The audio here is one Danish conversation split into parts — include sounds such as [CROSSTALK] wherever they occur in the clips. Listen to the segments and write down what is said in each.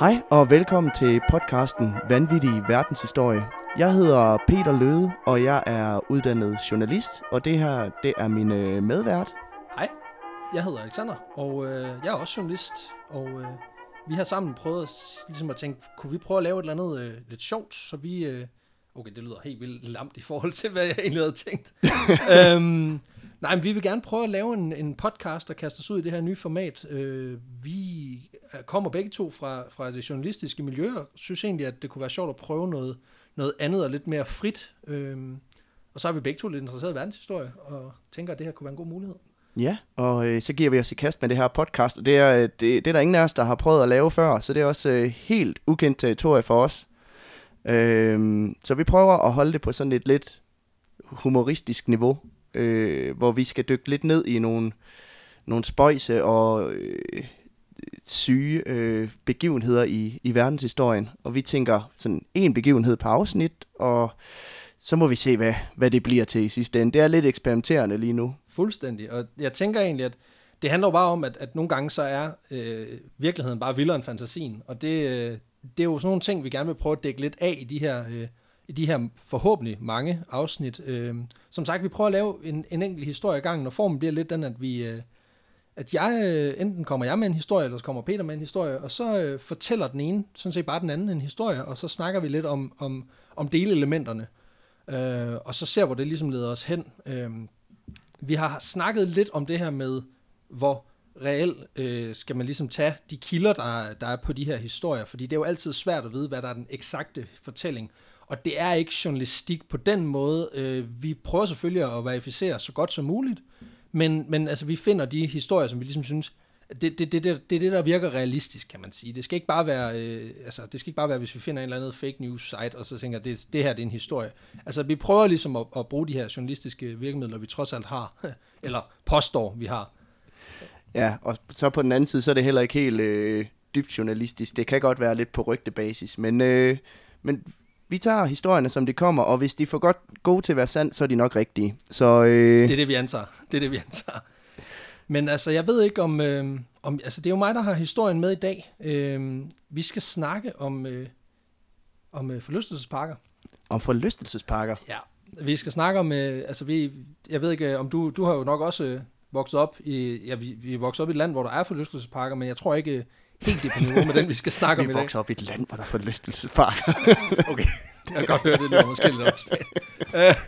Hej og velkommen til podcasten Vanvittig Verdenshistorie. Jeg hedder Peter Løde, og jeg er uddannet journalist, og det her det er min øh, medvært. Hej, jeg hedder Alexander, og øh, jeg er også journalist, og øh, vi har sammen prøvet at, ligesom at tænke, kunne vi prøve at lave et eller andet øh, lidt sjovt, så vi... Øh, okay, det lyder helt vildt lamt i forhold til, hvad jeg egentlig havde tænkt. [LAUGHS] øhm, nej, men vi vil gerne prøve at lave en, en podcast, der kaster os ud i det her nye format. Øh, vi Øh, kommer begge to fra, fra det journalistiske miljø, og synes egentlig, at det kunne være sjovt at prøve noget, noget andet og lidt mere frit. Øhm, og så er vi begge to lidt interesseret i verdenshistorie, og tænker, at det her kunne være en god mulighed. Ja, og øh, så giver vi os i kast med det her podcast, og det er, øh, det, det er der ingen af os, der har prøvet at lave før, så det er også øh, helt ukendt territorie for os. Øh, så vi prøver at holde det på sådan et lidt humoristisk niveau, øh, hvor vi skal dykke lidt ned i nogle, nogle spøjse og øh, syge øh, begivenheder i, i verdenshistorien. Og vi tænker sådan en begivenhed per afsnit, og så må vi se, hvad, hvad det bliver til i sidste ende. Det er lidt eksperimenterende lige nu. Fuldstændig, og jeg tænker egentlig, at det handler jo bare om, at, at nogle gange så er øh, virkeligheden bare vildere end fantasien, og det, øh, det er jo sådan nogle ting, vi gerne vil prøve at dække lidt af i de her, øh, i de her forhåbentlig mange afsnit. Øh, som sagt, vi prøver at lave en, en enkelt historie i gangen, og formen bliver lidt den, at vi... Øh, at jeg, øh, enten kommer jeg med en historie, eller så kommer Peter med en historie, og så øh, fortæller den ene, sådan set bare den anden en historie, og så snakker vi lidt om, om, om delelementerne, øh, og så ser, hvor det ligesom leder os hen. Øh, vi har snakket lidt om det her med, hvor reelt øh, skal man ligesom tage de kilder, der, der er på de her historier, fordi det er jo altid svært at vide, hvad der er den eksakte fortælling, og det er ikke journalistik på den måde. Øh, vi prøver selvfølgelig at verificere så godt som muligt, men, men altså, vi finder de historier, som vi ligesom synes, det, det, det, det, det er det, der virker realistisk, kan man sige. Det skal ikke bare være, øh, altså, det skal ikke bare være, hvis vi finder en eller anden fake news site, og så tænker, det, det her det er en historie. Altså, vi prøver ligesom at, at bruge de her journalistiske virkemidler, vi trods alt har, [LAUGHS] eller påstår, vi har. Ja, og så på den anden side, så er det heller ikke helt øh, dybt journalistisk. Det kan godt være lidt på rygtebasis, men, øh, men vi tager historierne, som de kommer, og hvis de får godt gode til at være sand, så er de nok rigtige. Så, øh... Det er det, vi antager. Det er det, vi antager. Men altså, jeg ved ikke om... Øh, om altså, det er jo mig, der har historien med i dag. Øh, vi skal snakke om, øh, om øh, forlystelsesparker. Om forlystelsesparker? Ja. Vi skal snakke om... Øh, altså, vi, jeg ved ikke, om du... Du har jo nok også øh, vokset op i... Ja, vi, vi er vokset op i et land, hvor der er forlystelsesparker, men jeg tror ikke helt det på niveau med den, vi skal snakke om [LAUGHS] i dag. Vi vokser op i et land, hvor der er forlystelsesparker. [LAUGHS] okay, jeg kan godt høre, det er måske lidt. Uh,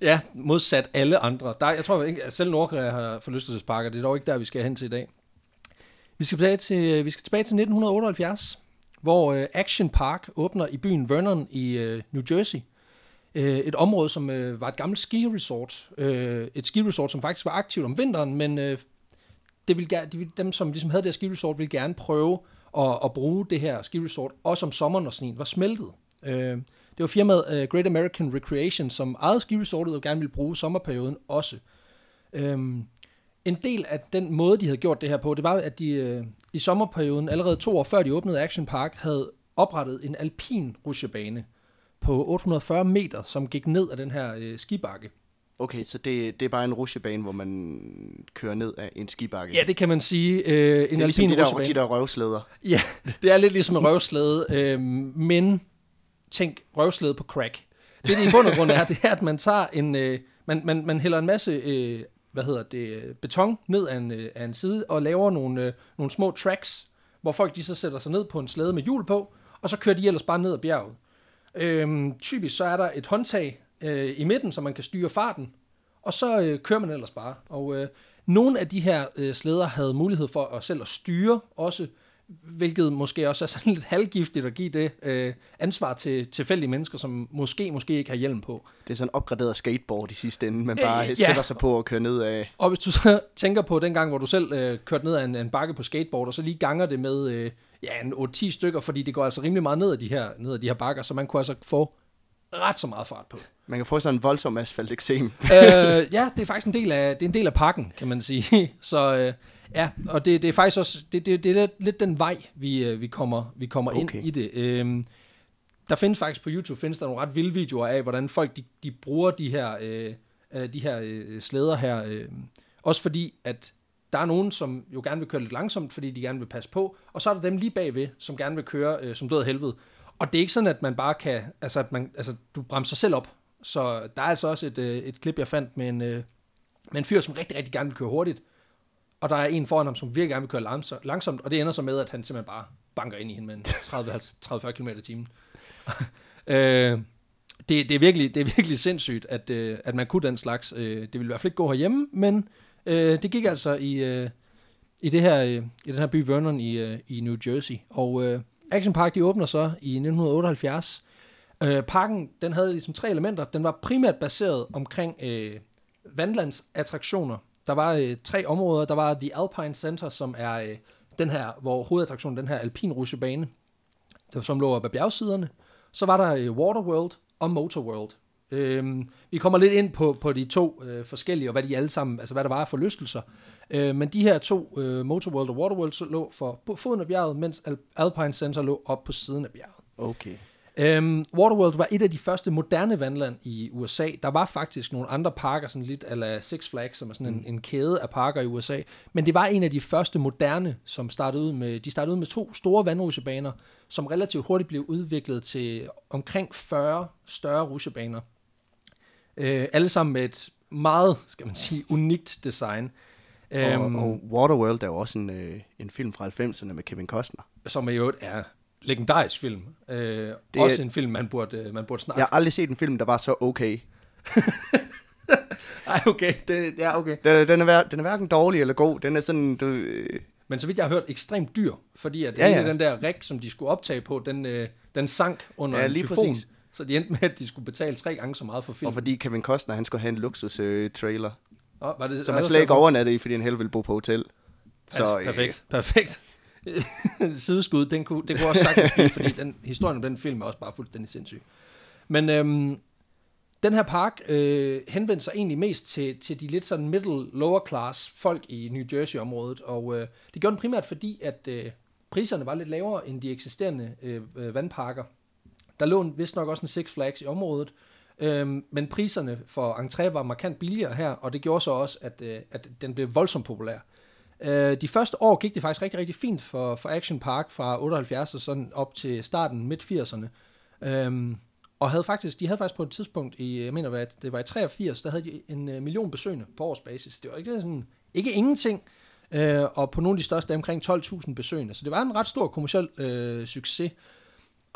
ja, modsat alle andre. Der, jeg tror ikke, at selv Nordkorea har forlystelsesparker. Det er dog ikke der, vi skal hen til i dag. Vi skal tilbage til, vi skal tilbage til 1978, hvor uh, Action Park åbner i byen Vernon i uh, New Jersey. Uh, et område, som uh, var et gammelt ski-resort. Uh, et ski-resort, som faktisk var aktivt om vinteren, men uh, det vil, de, dem, som ligesom havde det her ski resort, ville gerne prøve at, at bruge det her ski resort, også om sommeren, når sneen var smeltet. Øh, det var firmaet uh, Great American Recreation, som ejede ski resortet og gerne ville bruge sommerperioden også. Øh, en del af den måde, de havde gjort det her på, det var, at de øh, i sommerperioden, allerede to år før de åbnede Action Park, havde oprettet en alpin rutsjebane på 840 meter, som gik ned af den her øh, skibakke. Okay, så det, det er bare en rusjebane, hvor man kører ned af en skibakke? Ja, det kan man sige. Øh, en det er ligesom de der, de der røvslæder. Ja, det er lidt ligesom en røvslæde, øh, men tænk røvslæde på crack. Det, det i bund og grund er, det er, at man tager en, øh, man, man, man hælder en masse, øh, hvad hedder det, beton ned af en, øh, af en side, og laver nogle, øh, nogle små tracks, hvor folk de så sætter sig ned på en slæde med hjul på, og så kører de ellers bare ned ad bjerget. Øh, typisk så er der et håndtag, øh, i midten, så man kan styre farten, og så øh, kører man ellers bare. Og øh, nogle af de her øh, slæder havde mulighed for at selv at styre også, hvilket måske også er sådan [LAUGHS] lidt halvgiftigt at give det øh, ansvar til tilfældige mennesker, som måske måske ikke har hjelm på. Det er sådan en opgraderet skateboard i sidste ende, man bare øh, ja. sætter sig på og kører ned af. Og hvis du så [LAUGHS] tænker på den gang, hvor du selv øh, kørte ned af en, en bakke på skateboard, og så lige ganger det med øh, ja, en 8-10 stykker, fordi det går altså rimelig meget ned af de her, ned af de her bakker, så man kunne altså få ret så meget fart på. Man kan få sådan en voldsom asfalteksem. øh, ja, det er faktisk en del af, det er en del af pakken, kan man sige. [LAUGHS] Så øh, ja, og det, det er faktisk også, det, det, det er lidt den vej, vi, øh, vi kommer, vi kommer okay. ind i det. Øh, der findes faktisk på YouTube, findes der nogle ret vilde videoer af, hvordan folk de, de bruger de her, øh, øh de her øh, slæder her. Øh, også fordi, at der er nogen, som jo gerne vil køre lidt langsomt, fordi de gerne vil passe på, og så er der dem lige bagved, som gerne vil køre øh, som død helvede. Og det er ikke sådan, at man bare kan, altså, at man, altså du bremser sig selv op. Så der er altså også et, øh, et klip, jeg fandt med en, øh, med en fyr, som rigtig, rigtig gerne vil køre hurtigt, og der er en foran ham, som virkelig gerne vil køre langsomt, og det ender så med, at han simpelthen bare banker ind i hende med 30-40 km i timen. [LAUGHS] øh, det, det, er virkelig, det er virkelig sindssygt, at, øh, at man kunne den slags. Øh, det ville i hvert fald ikke gå herhjemme, men øh, det gik altså i, øh, i, det her, øh, i den her by Vernon i, øh, i New Jersey. Og øh, Action Park, de åbner så i 1978. Øh, parken, den havde ligesom tre elementer. Den var primært baseret omkring øh, vandlandsattraktioner. Der var øh, tre områder. Der var The Alpine Center, som er øh, den her, hvor hovedattraktionen, den her alpin rutsjebane, som lå op ad bjergsiderne. Så var der øh, Waterworld og Motorworld. Øhm, vi kommer lidt ind på, på de to øh, forskellige, og hvad de alle sammen, altså hvad der var for lystelser. Øh, men de her to, øh, Motorworld og Waterworld, så lå for på foden af bjerget, mens Alpine Center lå op på siden af bjerget. Okay. Øhm, Waterworld var et af de første moderne vandland i USA. Der var faktisk nogle andre parker, sådan lidt ala Six Flags, som er sådan en, mm. en kæde af parker i USA. Men det var en af de første moderne, som startede ud med, de startede ud med to store vandrutsjebaner, som relativt hurtigt blev udviklet til omkring 40 større rutsjebaner. Øh, alle sammen med et meget, skal man sige, unikt design. Og, øhm, og Waterworld er jo også en, øh, en film fra 90'erne med Kevin Costner. Som i øvrigt er legendarisk film. Øh, det også er, en film, man burde, øh, man burde snakke. Jeg har aldrig set en film, der var så okay. [LAUGHS] Nej, okay. Det, ja, okay. Den, den, er, den er hverken dårlig eller god. Den er sådan... Du, øh... Men så vidt jeg har hørt, ekstremt dyr. Fordi at ja, ja. den der rig, som de skulle optage på, den, øh, den sank under ja, lige en tyfon. Præcis. Så de endte med, at de skulle betale tre gange så meget for film. Og fordi Kevin Costner, han skulle have en luksus-trailer. Øh, oh, var det, så man slet ikke overnatte i, fordi han helst ville bo på hotel. Så, altså, perfekt, øh, perfekt. [LAUGHS] sideskud, den kunne, det kunne også sagtens blive, fordi den, historien om den film er også bare fuldstændig sindssyg. Men øhm, den her park øh, henvendte sig egentlig mest til, til de lidt sådan middle lower class folk i New Jersey-området, og øh, det gjorde den primært fordi, at øh, priserne var lidt lavere end de eksisterende øh, øh vandparker. Der lå vist nok også en Six Flags i området, øh, men priserne for entré var markant billigere her, og det gjorde så også, at, øh, at den blev voldsomt populær. Øh, de første år gik det faktisk rigtig, rigtig fint for, for Action Park fra 78 og sådan op til starten midt 80'erne. Øhm, og havde faktisk, de havde faktisk på et tidspunkt i, jeg mener, at det var i 83, der havde de en øh, million besøgende på årsbasis. Det var ikke sådan, ikke ingenting, øh, og på nogle af de største omkring 12.000 besøgende. Så det var en ret stor kommersiel øh, succes.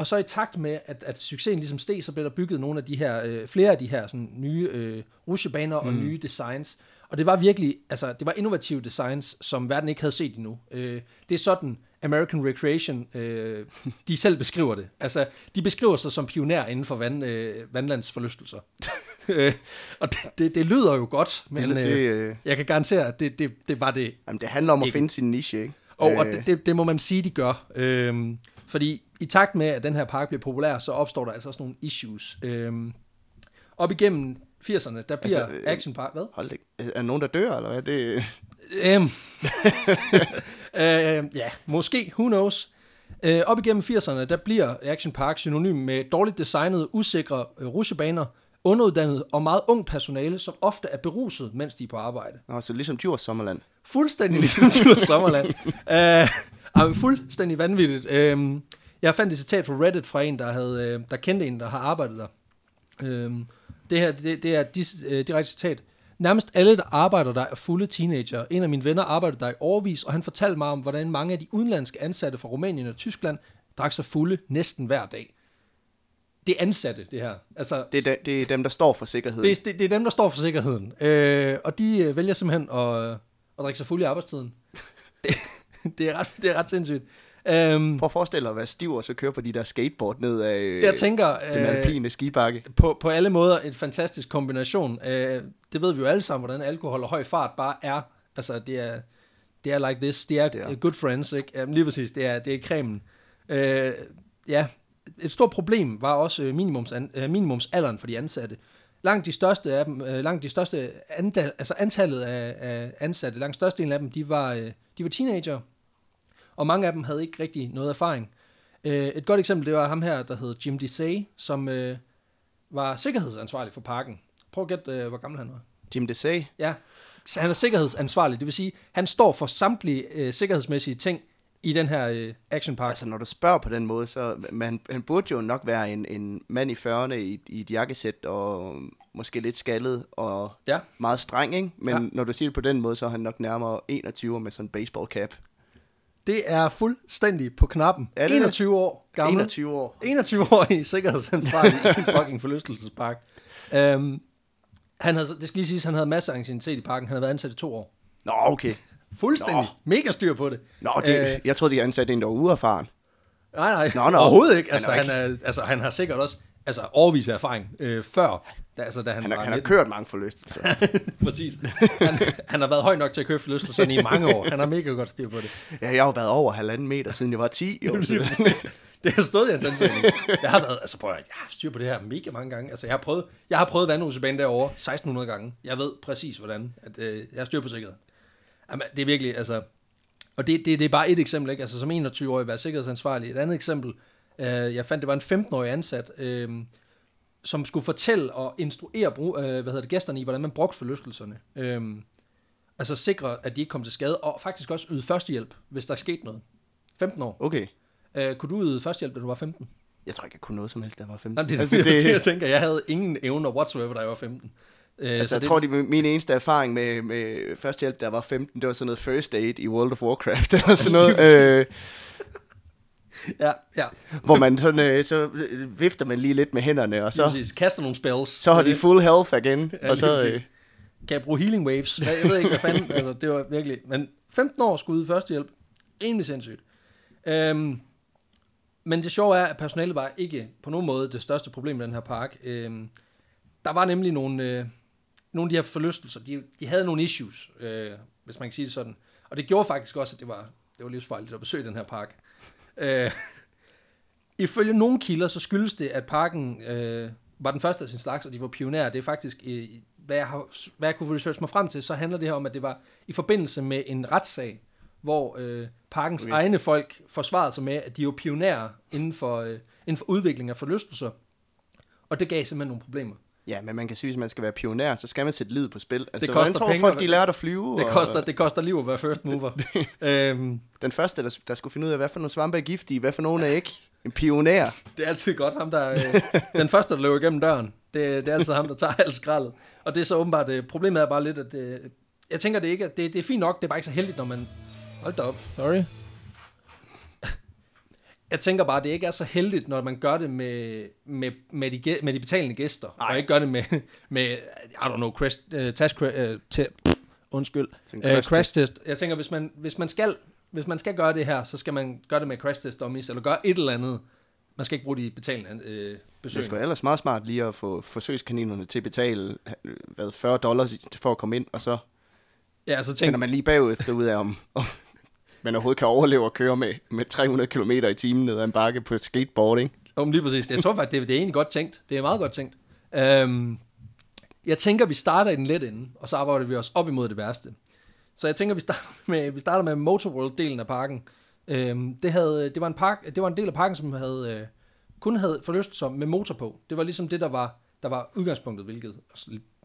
Og så i takt med, at, at succesen ligesom steg, så blev der bygget nogle af de her, øh, flere af de her sådan, nye øh, rusjebaner mm. og nye designs. Og det var virkelig, altså det var innovative designs, som verden ikke havde set endnu. Øh, det er sådan, American Recreation, øh, de selv beskriver det. Altså, de beskriver sig som pioner inden for vand, øh, vandlandsforlystelser. [LAUGHS] Øh, og det, det, det lyder jo godt, men det, det, øh, jeg kan garantere, at det, det, det var det Jamen, det handler om ikke. at finde sin niche, ikke? Og, og øh. det, det, det må man sige, de gør. Øh, fordi i takt med, at den her park bliver populær, så opstår der altså også nogle issues. Øh, op igennem 80'erne, der bliver altså, Action Park... Hvad? Hold det. Er der nogen, der dør, eller hvad? Det... øhm. [LAUGHS] øh, ja, måske. Who knows? Øh, op igennem 80'erne, der bliver Action Park synonym med dårligt designede, usikre øh, rusjebaner, underuddannet og meget ung personale, som ofte er beruset, mens de er på arbejde. Nå, så ligesom Djurs Sommerland. Fuldstændig ligesom Djurs Sommerland. [LAUGHS] øh, uh, fuldstændig vanvittigt. Uh, jeg fandt et citat fra Reddit fra en, der, havde, uh, der kendte en, der har arbejdet der. Uh, det her, det, det er uh, direkte citat. Nærmest alle, der arbejder der, er fulde teenager. En af mine venner arbejdede der i årvis, og han fortalte mig om, hvordan mange af de udenlandske ansatte fra Rumænien og Tyskland drak sig fulde næsten hver dag. Det er ansatte, det her. Altså, det, er de, det er dem, der står for sikkerheden. Det er, det, det er dem, der står for sikkerheden. Øh, og de øh, vælger simpelthen at, at drikke sig fulde i arbejdstiden. [LAUGHS] det, det, er ret, det er ret sindssygt. Um, Prøv at forestille dig at være stiv og så køre på de der skateboard ned af jeg tænker, den øh, alpine skibakke. På, på alle måder en fantastisk kombination. Uh, det ved vi jo alle sammen, hvordan alkohol og høj fart bare er. Altså, det er, det er like this. Det er, det er. good friends, ikke? Um, lige præcis, det er, det er cremen. Uh, ja, et stort problem var også minimums, uh, minimumsalderen for de ansatte. Langt de største af dem, uh, langt de største antal, altså antallet af, af ansatte, langt størstedelen af dem, de var, uh, de var teenager, og mange af dem havde ikke rigtig noget erfaring. Øh, et godt eksempel, det var ham her, der hed Jim Desai, som øh, var sikkerhedsansvarlig for parken. Prøv at gætte, øh, hvor gammel han var. Jim Desai? Ja. så han er sikkerhedsansvarlig. Det vil sige, han står for samtlige øh, sikkerhedsmæssige ting i den her øh, action park. Altså, når du spørger på den måde, så man, han burde jo nok være en, en mand i 40'erne i, i et jakkesæt, og måske lidt skaldet og Ja. meget streng, ikke? Men Ja. når du siger det på den måde, så er han nok nærmere 21 med sådan en baseball cap. Det er fuldstændig på knappen. Er det 21 år gammel. 21 år. 21 år i sikkerhedsansvarlig i en fucking forlystelsespark. Um, han havde, det skal lige siges, han havde masser af anciennitet i parken. Han havde været ansat i to år. Nå, okay. Fuldstændig. Nå. Mega styr på det. Nå, det, Øh, jeg troede, de ansatte en, der var uerfaren. Nej, nej. Nå, nå. Overhovedet ikke. Han Altså, er han, ikke- er, altså, han har sikkert også altså, overvis af erfaring øh, før, da, altså, da han, Han, har, han har 19. kørt mange forlystelser. [LAUGHS] Præcis. Han, han har været høj nok til at køre forlystelsen i mange år. Han har mega godt styr på det. ja, jeg har jo været over halvanden meter, siden jeg var 10 år. Det har stået i hans ansøgning. Jeg har været, altså prøv at, jeg har haft styr på det her mega mange gange. Altså jeg har prøvet, jeg har prøvet vandhusebane derovre 1600 gange. Jeg ved præcis hvordan, at øh, jeg har styr på sikkerheden. Jamen, det er virkelig, altså, og det, det, det er bare et eksempel, ikke? Altså som 21-årig være sikkerhedsansvarlig. Et andet eksempel, øh, jeg fandt, det var en 15-årig ansat, øh, som skulle fortælle og instruere brug, øh, hvad hedder det, gæsterne i, hvordan man brugte forlystelserne. Øh, altså sikre, at de ikke kom til skade, og faktisk også yde førstehjælp, hvis der er sket noget. 15 år. Okay. Øh, kunne du yde førstehjælp, da du var 15? Jeg tror ikke, jeg kunne noget som helst, da jeg var 15. Nej, det er altså, det, det, jeg tænker. Jeg havde ingen evner whatsoever, da jeg var 15. Øh, altså, jeg det, tror, det min eneste erfaring med, med førstehjælp, da jeg var 15, det var sådan noget first aid i World of Warcraft, [LAUGHS] eller sådan noget, øh, Ja, ja. hvor man sådan, øh, så øh, vifter man lige lidt med hænderne, og Så, præcis. Kaster nogle spells. så har de full health igen, Ja, og så, øh. Kan jeg bruge healing waves? Jeg, jeg ved ikke, hvad fanden. altså, det var virkelig... Men 15 år skulle yde førstehjælp. Rimelig sindssygt. Øhm, men det sjove er, at personalet var ikke på nogen måde det største problem i den her park. Øhm, der var nemlig nogle, øh, nogle af de her forlystelser, de, de havde nogle issues, øh, hvis man kan sige det sådan. Og det gjorde faktisk også, at det var, det var livsfarligt at besøge den her park. Øh, ifølge nogle kilder, så skyldes det, at parken øh, var den første af sin slags, og de var pionerer. Det er faktisk, øh, hvad, jeg har, hvad jeg kunne researche mig frem til, så handler det her om, at det var i forbindelse med en retssag, hvor øh, parkens okay. Egne folk forsvarede sig med, at de jo pionerer inden for, øh, inden for udvikling af forlystelser. Og det gav simpelthen nogle problemer. Ja, men man kan sige, hvis man skal være pioner, så skal man sætte lid på spil. Altså, koster hvordan tror penge folk, at- de lærte at flyve? Det og- koster, det koster liv at være first mover. [LAUGHS] øhm, Den første, der, der skulle finde ud af, hvad for nogle svampe er giftige, hvad for nogle er ikke. En pioner. Det er altid godt, ham der, øh, den første, der løber igennem døren, det, det er altid ham, der tager alt skraldet. Og det er så åbenbart, øh, problemet er bare lidt, at øh, jeg tænker det ikke, at det, det er fint nok, det er bare ikke så heldigt, når man, hold da op, sorry. Jeg tænker bare, at det ikke er så heldigt, når man gør det med, med, med, de, med de betalende gæster, Ej. og ikke gør det med, med I don't know, crash, uh, task, uh, te, undskyld, Sådan uh, crash crash test. Jeg tænker, hvis man, hvis man skal hvis man skal gøre det her, så skal man gøre det med crash test dummies, eller gøre et eller andet. Man skal ikke bruge de betalende øh, besøg. Det skulle ellers meget smart lige at få forsøgskaninerne til at betale hvad, 40 dollars for at komme ind, og så Ja, så tænker tænk, man lige bagud efter ud af, om, om man overhovedet kan overleve at køre med, med 300 km i timen ned ad en bakke på et skateboarding. om lige præcis. Jeg tror faktisk, det, er- det er egentlig godt tænkt. Det er meget godt tænkt. Øhm, jeg tænker, vi starter i den let ende, og så arbejder vi os op imod det værste. Så jeg tænker, vi starter [LAUGHS] med, vi starter med Motorworld-delen af parken. Øhm, det, havde, det, var en park, det var en del af parken, som havde, øh, kun havde forlystelser med motor på. Det var ligesom det, der var, der var udgangspunktet, hvilket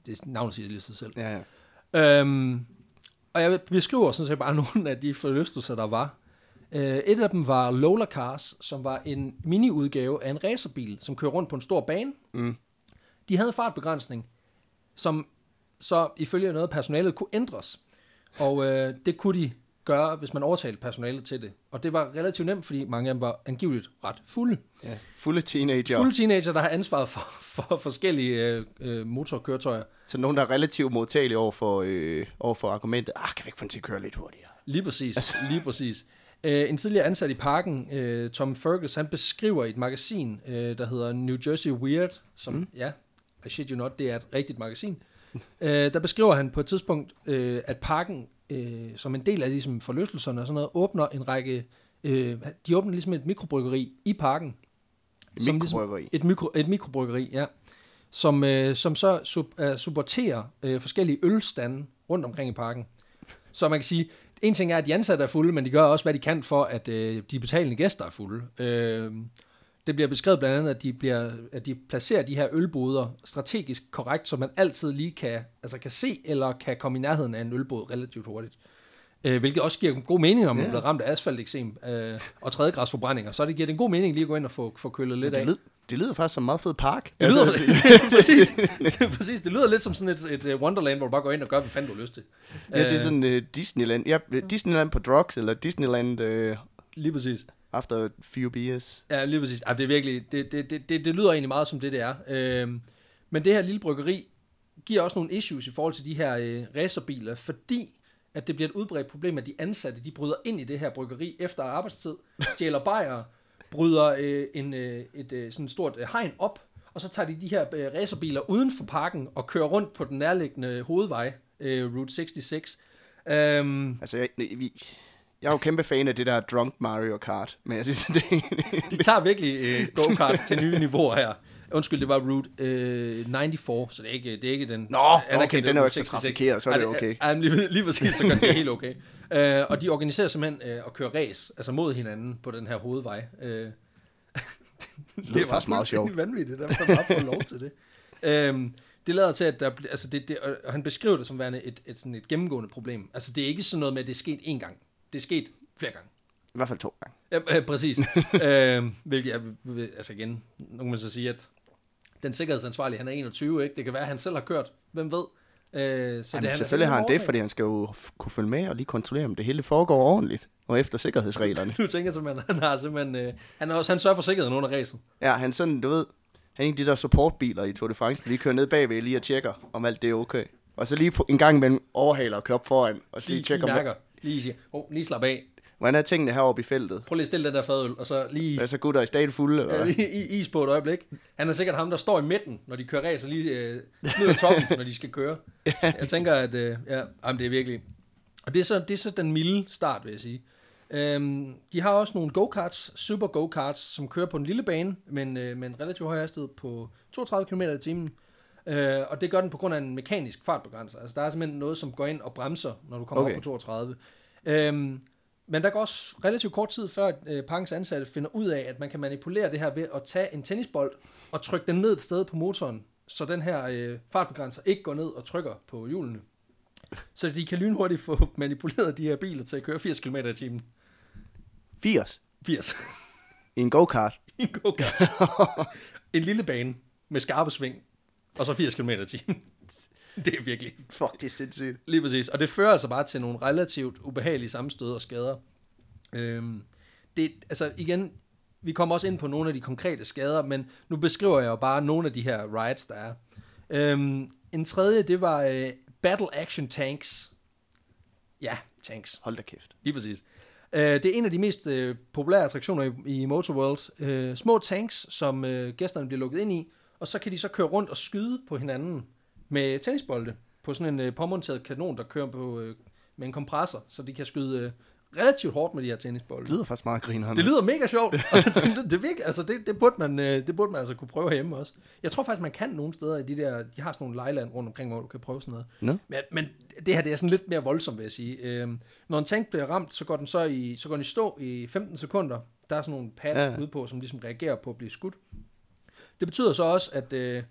det navnet siger lige sig selv. Ja, ja. Øhm, og jeg beskriver sådan set bare [LAUGHS] nogle af de forlystelser, der var. Øh, et af dem var Lola Cars, som var en mini-udgave af en racerbil, som kører rundt på en stor bane. Mm. De havde fartbegrænsning, som så ifølge noget personalet kunne ændres. Og øh, det kunne de gøre, hvis man overtalte personalet til det. Og det var relativt nemt, fordi mange af dem var angiveligt ret fulde. ja. Fulde teenager. Fulde teenager, der har ansvaret for, for forskellige øh, øh, motorkøretøjer. Så nogen, der er relativt modtagelige over for, øh, over for argumentet, ah, kan vi ikke få den til at køre lidt hurtigere? Lige præcis, altså. lige præcis. Uh, en tidligere ansat i parken, uh, Tom Fergus, han beskriver i et magasin, uh, der hedder New Jersey Weird, som, mm. ja, I shit you not, det er et rigtigt magasin. Uh, der beskriver han på et tidspunkt, uh, at parken, uh, som en del af ligesom forlystelserne og sådan noget, åbner en række, uh, de åbner ligesom et mikrobryggeri i parken. Et Som mikrobryggeri. Ligesom, et, mikro, et mikrobryggeri, ja. Som, øh, som så sub, øh, supporterer øh, forskellige ølstande rundt omkring i parken. Så man kan sige, en ting er, at de ansatte er fulde, men de gør også, hvad de kan for, at øh, de betalende gæster er fulde. Øh, Det bliver beskrevet blandt andet, at de, bliver, at de placerer de her ølboder strategisk korrekt, så man altid lige kan, altså kan se eller kan komme i nærheden af en ølbåd relativt hurtigt. Øh, hvilket også giver god mening, om man Ja. bliver ramt af asfalteksem øh, og tredjegradsforbrændinger. Så det giver det en god mening lige at gå ind og få, få kølet lidt af. Det, lyd, det lyder faktisk som en meget fed park. Det lyder, Altså, det, [LAUGHS] præcis, det, præcis, det lyder lidt som sådan et, et øh, Wonderland, hvor du bare går ind og gør, hvad fanden du har lyst til. ja, det er Øh, sådan uh, Disneyland. Ja, Disneyland på drugs, eller Disneyland uh, Lige præcis. After few beers. Ja, lige præcis. Ej, det er virkelig, det, det, det, det, det lyder egentlig meget som det, det er. Øhm, men det her lille bryggeri giver også nogle issues i forhold til de her øh, racerbiler, fordi at det bliver et udbredt problem, at de ansatte, de bryder ind i det her bryggeri efter arbejdstid, stjæler bajer, bryder øh, en, øh, et øh, sådan stort øh, hegn op, og så tager de de her øh, racerbiler uden for parken og kører rundt på den nærliggende hovedvej, øh, Route 66. Øhm, Altså, vi, jeg er jo kæmpe fan af det der drunk Mario Kart, men jeg synes, [LAUGHS] det De tager virkelig øh, go-karts til nye niveauer her. Undskyld, det var Route øh, 94, så det er ikke, det er ikke den... Nå, okay, anerkendte den er jo ikke så 66. trafikeret, så er det okay. Ej, lige, lige præcis, så gør det helt okay. Øh, og de organiserer simpelthen øh, at køre race, altså mod hinanden på den her hovedvej. Øh, [LAUGHS] det, lyder faktisk meget sjovt. Det er vanvittigt, at man bare får lov til det. Øhm, det lader til, at der, altså det, det, og han beskriver det som værende et, et, sådan et gennemgående problem. Altså det er ikke sådan noget med, at det er sket én gang. Det er sket flere gange. I hvert fald to gange. Ja, øh, præcis. [LAUGHS] øh, hvilket jeg, altså igen, nu kan man så sige, at den sikkerhedsansvarlige, han er 21, ikke? Det kan være, at han selv har kørt. Hvem ved? Øh, så Jamen, er selvfølgelig har han det, fordi han skal jo kunne følge med og lige kontrollere, om det hele foregår ordentligt og efter sikkerhedsreglerne. [LAUGHS] Du tænker simpelthen, han har simpelthen, øh, han, er også, han sørger for sikkerheden under racen. Ja, han sådan, du ved, han er en af de der supportbiler i Tour de France, der lige kører ned bagved lige og tjekker, om alt det er okay. Og så lige en gang imellem overhaler og kører op foran, og så Lige, lige tjekker, om, lige siger, oh, lige slap af. hvordan er tingene heroppe i feltet. Prøv lige at stille den der fadøl, og så lige, Er så gutter i stadig fulde, eller hvad? i, is på et øjeblik. Han er sikkert ham, der står i midten, når de kører race, og lige øh, ned toppen, [LAUGHS] når de skal køre. Jeg tænker, at øh, ja, jamen, det er virkelig... Og det er, så, det er så den milde start, vil jeg sige. Øhm, de har også nogle go-karts, super go-karts, som kører på en lille bane, men øh, med en relativt høj hastighed på 32 km i timen. Øh, og det gør den på grund af en mekanisk fartbegrænser. Altså der er simpelthen noget, som går ind og bremser, når du kommer okay. Op på 32. Øhm, men der går også relativt kort tid, før øh, parkens ansatte finder ud af, at man kan manipulere det her ved at tage en tennisbold og trykke den ned et sted på motoren, så den her øh, fartbegrænser ikke går ned og trykker på hjulene. Så de kan lynhurtigt få [LAUGHS] manipuleret de her biler til at køre 80 km i timen. 80 80 i en go-kart. [LAUGHS] i en go-kart. [LAUGHS] en lille bane med skarpe sving, og så 80 km i timen. [LAUGHS] Det er virkelig Fuck, det er sindssygt. Lige præcis. Og det fører altså bare til nogle relativt ubehagelige sammenstød og skader. Øhm, det, altså igen, vi kommer også ind på nogle af de konkrete skader, men nu beskriver jeg jo bare nogle af de her riots, der er. Øhm, en tredje, det var øh, Battle Action Tanks. Ja, tanks. Hold da kæft. Lige præcis. Øh, det er en af de mest øh, populære attraktioner i, i Motorworld. Øh, små tanks, som øh, gæsterne bliver lukket ind i, og så kan de så køre rundt og skyde på hinanden med tennisbolde på sådan en øh, påmonteret kanon, der kører på, øh, med en kompressor, så de kan skyde øh, relativt hårdt med de her tennisbolde. Det lyder faktisk meget grineren. Det lyder mega sjovt. [LAUGHS] [LAUGHS] Det, det, virker, altså det, det, burde man, øh, det burde man altså kunne prøve hjemme også. Jeg tror faktisk, man kan nogle steder i de der, de har sådan nogle lejland rundt omkring, hvor du kan prøve sådan noget. Nå. Men, men det her, det er sådan lidt mere voldsomt, vil jeg sige. Øhm, når en tank bliver ramt, så går den så i, så går den i stå i 15 sekunder. Der er sådan nogle pads ja. ude på, som ligesom reagerer på at blive skudt. Det betyder så også, at, øh,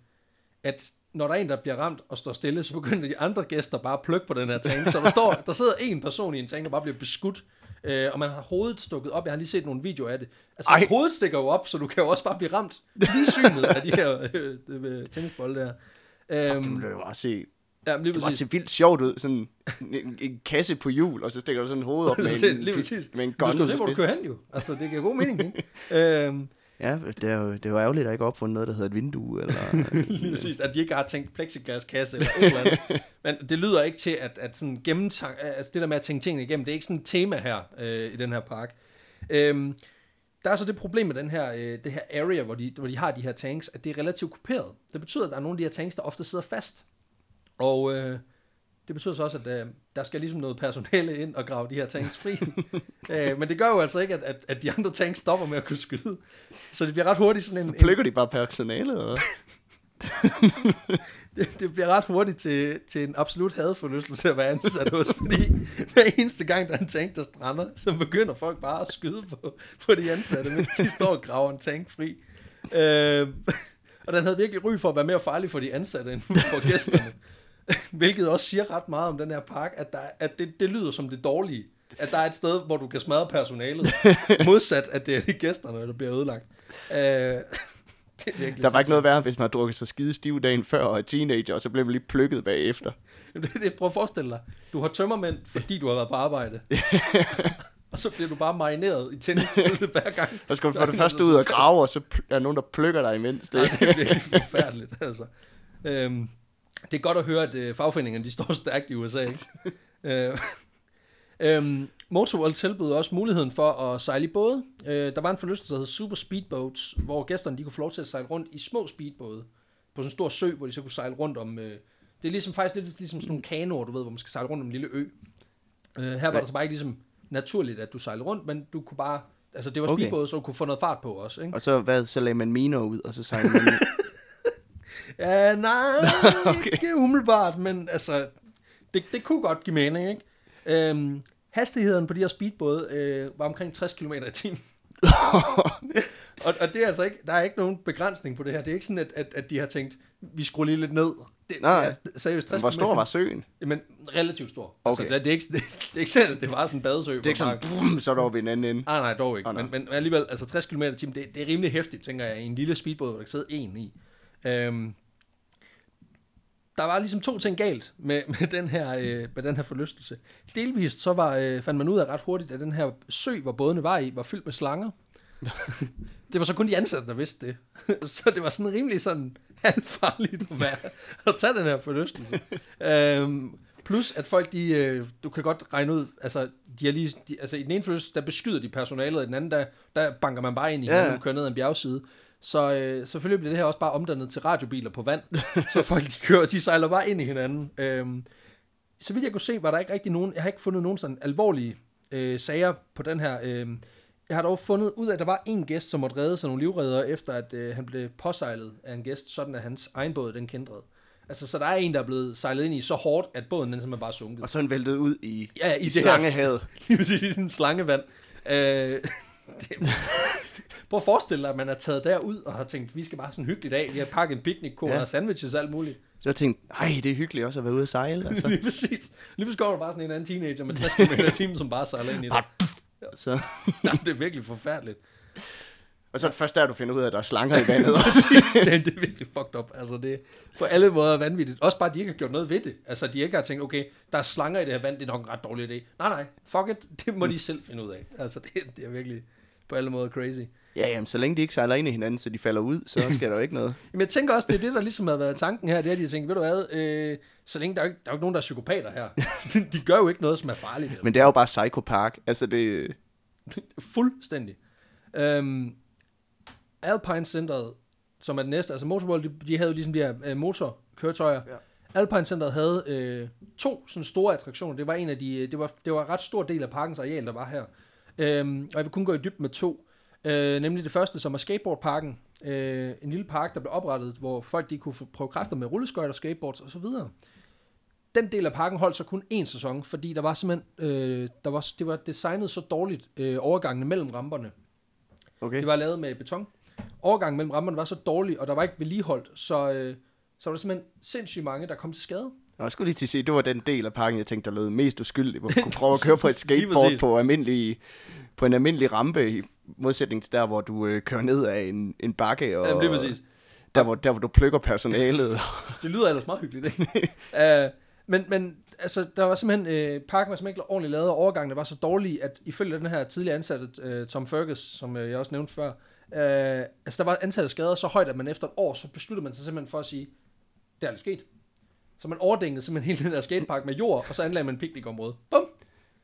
at når der er en, der bliver ramt og står stille, så begynder de andre gæster bare at plukke på den her tank. Så der, står, [LAUGHS] der sidder en person i en tank, og bare bliver beskudt. Øh, og man har hovedet stukket op. Jeg har lige set nogle videoer af det. Altså, Ej. Hovedet stikker jo op, så du kan jo også bare blive ramt lige synet af de her øh, øh, tennisbolde der. Fuck, Øhm, det må jo bare se, ja, lige det præcis. se vildt sjovt ud. Sådan en, en kasse på hjul, og så stikker du sådan en hoved op [LAUGHS] med en, lige præcis. med en Du gun. skal og se, så hvor du kører hen jo. Altså, det giver god mening, ikke? [LAUGHS] øhm, Ja, det er jo, det er jo ærgerligt, at der ikke er opfundet noget, der hedder et vindue. Eller, [LAUGHS] lige præcis, at de ikke har tænkt plexiglaskasse eller et eller andet. Men det lyder ikke til, at, at sådan gennemtank, altså det der med at tænke tingene igennem, det er ikke sådan et tema her øh, i den her park. Øhm, der er så det problem med den her, øh, det her area, hvor de, hvor de har de her tanks, at det er relativt kuperet. Det betyder, at der er nogle af de her tanks, der ofte sidder fast. Og øh, det betyder så også, at øh, der skal ligesom noget personale ind og grave de her tanks fri. [LAUGHS] øh, men det gør jo altså ikke, at, at, at de andre tanks stopper med at kunne skyde. Så det bliver ret hurtigt sådan en... en Plukker de bare personalet, eller [LAUGHS] det, det bliver ret hurtigt til, til en absolut hadforlystelse at være ansat hos, fordi hver eneste gang, der er en tank, der strander, så begynder folk bare at skyde på, på de ansatte, mens de står og graver en tank fri. Øh, [LAUGHS] og den havde virkelig ry for at være mere farlig for de ansatte end for gæsterne. [LAUGHS] Hvilket også siger ret meget om den her park, at, der, at det, det lyder som det dårlige. At der er et sted, hvor du kan smadre personalet. [LAUGHS] Modsat, at det er de gæsterne, der bliver ødelagt. Øh, [LAUGHS] det er virkelig Der var ikke noget værre, hvis man har drukket sig skide stiv dagen før og er teenager, og så blev man lige plukket bagefter. Det, det, prøv at forestille dig. Du har tømmermænd, fordi du har været på arbejde. og så bliver du bare marineret i tændingspullet hver gang. Så skal du for det første ud og grave, og så er der nogen, der plukker dig imens. Det. Ej, det er virkelig forfærdeligt, altså. Øhm, det er godt at høre, at øh, fagforeningerne de står [LAUGHS] stærkt i USA, ikke? [LAUGHS] øh, øhm, Motorworld tilbød også muligheden for at sejle i både. Øh, der var en forlystelse, der hed Super Speedboats, hvor gæsterne de kunne få lov til at sejle rundt i små speedbåde på sådan en stor sø, hvor de så kunne sejle rundt om... Øh, det er ligesom faktisk lidt ligesom sådan nogle kanoer, du ved, hvor man skal sejle rundt om en lille ø. Øh, her var Ja. det så bare ikke ligesom naturligt, at du sejlede rundt, men du kunne bare... Altså, det var Okay. speedbåde, så du kunne få noget fart på også, ikke? Og så, hvad, så lagde man miner ud, og så sejlede man. [LAUGHS] Ja, nej, Okay. ikke umiddelbart, men altså, det, det kunne godt give mening, ikke? Øhm, hastigheden på de her speedbåde øh, var omkring 60 km i timen. [LAUGHS] og, og det er altså ikke, der er ikke nogen begrænsning på det her. Det er ikke sådan, at, at, at de har tænkt, vi skruer lige lidt ned. Det, Nej. Er, seriøst, 60 Hvor stor var søen? Jamen, relativt stor. Okay. Altså, det, er ikke, det, det er ikke sådan, at det var sådan en badesø. Det er ikke sådan, brum, så er der i en anden ende. Nej, nej, dog ikke. Ah, nej. men, men alligevel, altså 60 km i timen, det, det er rimelig hæftigt, tænker jeg, i en lille speedbåd, hvor der kan sidde en i. Øhm, der var ligesom to ting galt med, [LAUGHS] med, den, her, øh, med den her forlystelse. Delvist så var, øh, fandt man ud af ret hurtigt, at den her sø, hvor bådene var i, var fyldt med slanger. [LAUGHS] det var så kun de ansatte, der vidste det. [LAUGHS] så det var sådan rimelig sådan halvfarligt at, være, at tage den her forlystelse. øhm, plus at folk, de, øh, du kan godt regne ud, altså, de er lige, de, altså i den ene forlystelse, der beskyder de personalet, i den anden, der, der banker man bare ind i Ja, hinanden kører ned ad en bjergside. Så øh, selvfølgelig bliver det her også bare omdannet til radiobiler på vand. [LAUGHS] så folk, de kører, de sejler bare ind i hinanden. Øhm, så vidt jeg kunne se, var der ikke rigtig nogen, jeg har ikke fundet nogen sådan alvorlige øh, sager på den her. Øh, jeg har dog fundet ud af, at der var en gæst, som måtte redde sig nogle livredder, efter at øh, han blev påsejlet af en gæst, sådan at hans egen båd, den kendrede. Altså, så der er en, der er blevet sejlet ind i så hårdt, at båden den simpelthen bare sunket. Og så han væltet ud i, Ja, i, i det slangehavet. [LAUGHS] Lige præcis i sådan en slangevand. Øh, [LAUGHS] det, prøv at forestille dig, at man er taget derud og har tænkt, vi skal bare sådan en hyggelig dag. Vi har pakket en picnic Ja. og sandwiches og alt muligt. Så jeg tænkte, ej, det er hyggeligt også at være ude at sejle. [LAUGHS] Altså. Lige præcis. Lige pludselig kommer der bare sådan en anden teenager med 60 km i [LAUGHS] timen, som bare sejler ind i det. Så, [LAUGHS] Jamen, det er virkelig forfærdeligt. og så er det først der, du finder ud af, at der er slanger i vandet også. Det, det er virkelig fucked up. Altså, det er på alle måder vanvittigt. Også bare, at de ikke har gjort noget ved det. Altså, de ikke har tænkt, okay, der er slanger i det her vand, det er nok en ret dårlig idé. Nej, nej, fuck it, det må de selv finde ud af. Altså, det, det er virkelig på alle måder crazy. Ja, jamen, så længe de ikke sejler ind i hinanden, så de falder ud, så [LAUGHS] sker der jo ikke noget. Men jeg tænker også, det er det, der ligesom har været tanken her, det er, at de har tænkt, ved du hvad, øh, så længe der er, ikke, der er jo ikke nogen, der er psykopater her. [LAUGHS] de, de gør jo ikke noget, som er farligt. Men det er jo bare Psycho Park. Altså, det... [LAUGHS] Fuldstændig. Øhm, Alpine Centeret, som er det næste, altså Motorworld, de, de havde jo ligesom de her øh, motorkøretøjer. Ja. Alpine Centeret havde øh, to sådan store attraktioner. Det var en af de, det var, det var en ret stor del af parkens areal, der var her. Øhm, og jeg vil kun gå i dybden med to. Øh, nemlig det første, som er skateboardparken. Øh, en lille park, der blev oprettet, hvor folk de kunne prøve kræfter med rulleskøjter, skateboards og så videre. Den del af parken holdt så kun én sæson, fordi der var simpelthen, øh, der var, det var designet så dårligt, øh, overgangene mellem ramperne. Okay. Det var lavet med beton. Overgangen mellem ramperne var så dårlig, og der var ikke vedligeholdt, så, øh, så var der simpelthen sindssygt mange, der kom til skade. Jeg skulle lige til at sige, det var den del af parken, jeg tænkte, der lød mest uskyldig, hvor du kunne prøve at køre på et [LAUGHS] skateboard på, almindelig, på en almindelig rampe, i modsætning til der, hvor du øh, kører ned af en, en bakke, og Jamen, lige præcis. Der, hvor, der, hvor du plukker personalet. [LAUGHS] Det lyder ellers meget hyggeligt, ikke? uh, men, men altså, der var simpelthen, øh, parken var simpelthen ikke ordentligt lavet, og overgangene var så dårlige, at ifølge den her tidligere ansatte, øh, Tom Fergus, som øh, jeg også nævnte før, øh, altså der var antallet af skader så højt, at man efter et år, så besluttede man sig simpelthen for at sige, det er aldrig sket. Så man overdængede simpelthen hele den der skatepark med jord, og så anlagde man en picnicområde. Bum!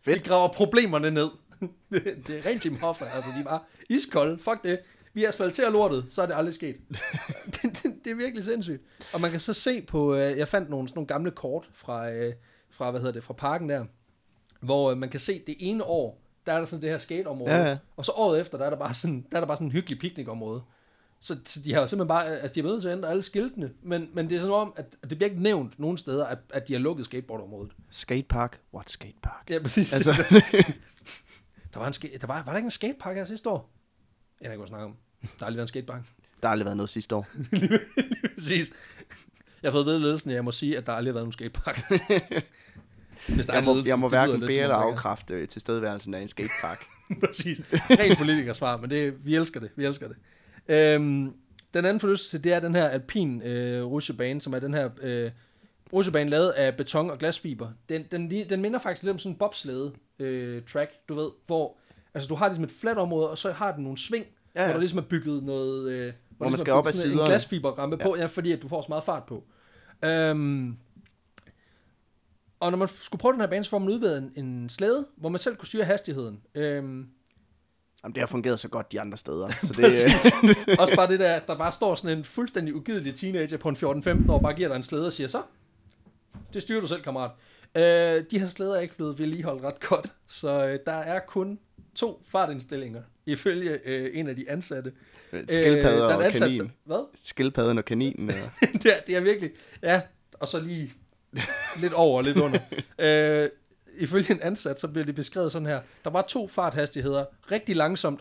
Fedt. Vi graver problemerne ned. [LAUGHS] det, det er rent Jim Hoffa, altså de var iskolde. Fuck det. Vi asfalterer lortet, så er det aldrig sket. [LAUGHS] det, det, det, er virkelig sindssygt. Og man kan så se på, øh, jeg fandt nogle, sådan nogle gamle kort fra, øh, fra, hvad hedder det, fra parken der, hvor øh, man kan se det ene år, der er der sådan det her skateområde, Ja, ja. og så året efter, der er der bare sådan, der er der bare sådan en hyggelig picnicområde. Så, så de har jo simpelthen bare, altså de har været nødt til at ændre alle skiltene, men, men det er sådan om, at det bliver ikke nævnt nogen steder, at, at de har lukket skateboardområdet. Skatepark? What skatepark? Ja, præcis. Altså, [LAUGHS] der var, en ske, der var, var der ikke en skatepark her sidste år? Jeg ved ikke, snakker om. Der har aldrig været en skatepark. der har aldrig været noget sidste år. [LAUGHS] præcis. Jeg har fået ved ledelsen, at jeg må sige, at der aldrig har været nogen skatepark. [LAUGHS] Hvis der Jeg en må, ledelse, jeg må hverken bede eller afkræfte øh, til stedværelsen af en skatepark. Præcis. Rent politikersvar, men det, vi elsker det. Vi elsker det. Øhm, den anden forlystelse, det er den her alpin øh, rutsjebane, som er den her øh, rutsjebane lavet af beton og glasfiber. Den, den, den minder faktisk lidt om sådan en bobslæde øh, track, du ved, hvor altså, du har ligesom et fladt område, og så har den nogle sving, ja, Ja, hvor der ligesom er bygget noget... Øh, hvor, man ligesom skal op ad sådan En siderne. glasfiberrampe ja. på, ja, fordi at du får så meget fart på. Øhm, og når man skulle prøve den her bane, så får man udvidet en, en slæde, hvor man selv kunne styre hastigheden. Øhm, Jamen, det har fungeret så godt de andre steder. [LAUGHS] Så det, Præcis. [LAUGHS] Også bare det der, der bare står sådan en fuldstændig ugidelig teenager på en 14-15 år, bare giver dig en slæde og siger, så, det styrer du selv, kammerat. Øh, de her slæder er ikke blevet vedligeholdt ret godt, så øh, der er kun to fartindstillinger, ifølge øh, en af de ansatte. Skildpadder der er en og ansat, kanin. Hvad? Skildpadden og kaninen. Og... [LAUGHS] det, er, det er virkelig, ja, og så lige lidt over og lidt under. øh, ifølge en ansat, så bliver det beskrevet sådan her. Der var to farthastigheder, rigtig langsomt,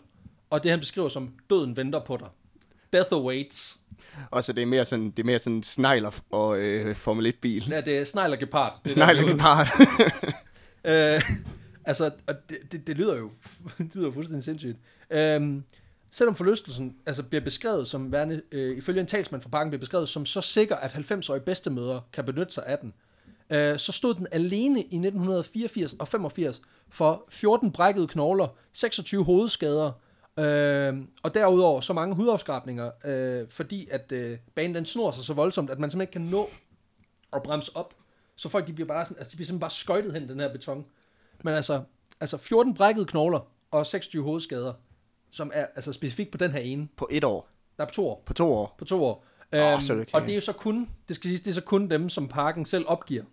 og det han beskriver som, døden venter på dig. Death awaits. og så det er mere sådan, det er mere sådan snegler og øh, Formel 1-bil. Ja, det er snegl og gepard. Det er Snegler gepard. [LAUGHS] Øh, altså, og det, det, det, lyder jo [LAUGHS] det lyder jo fuldstændig sindssygt. Øhm, selvom forlystelsen altså, bliver beskrevet som værende, øh, ifølge en talsmand fra parken, bliver beskrevet som så sikker, at 90-årige bedstemødre kan benytte sig af den, øh, så stod den alene i 1984 og 85 for 14 brækkede knogler, 26 hovedskader, øh, og derudover så mange hudafskrabninger, øh, fordi at øh, banen den snor sig så voldsomt, at man simpelthen ikke kan nå at bremse op. Så folk de bliver bare sådan, altså de bliver simpelthen bare skøjtet hen den her beton. Men altså, altså 14 brækkede knogler og 26 hovedskader, som er altså specifikt på den her ene. På et år. Der er på to år. På to år. På to år. Øhm, så er det. Og det er jo så kun, det skal siges, det er så kun dem, som parken selv opgiver.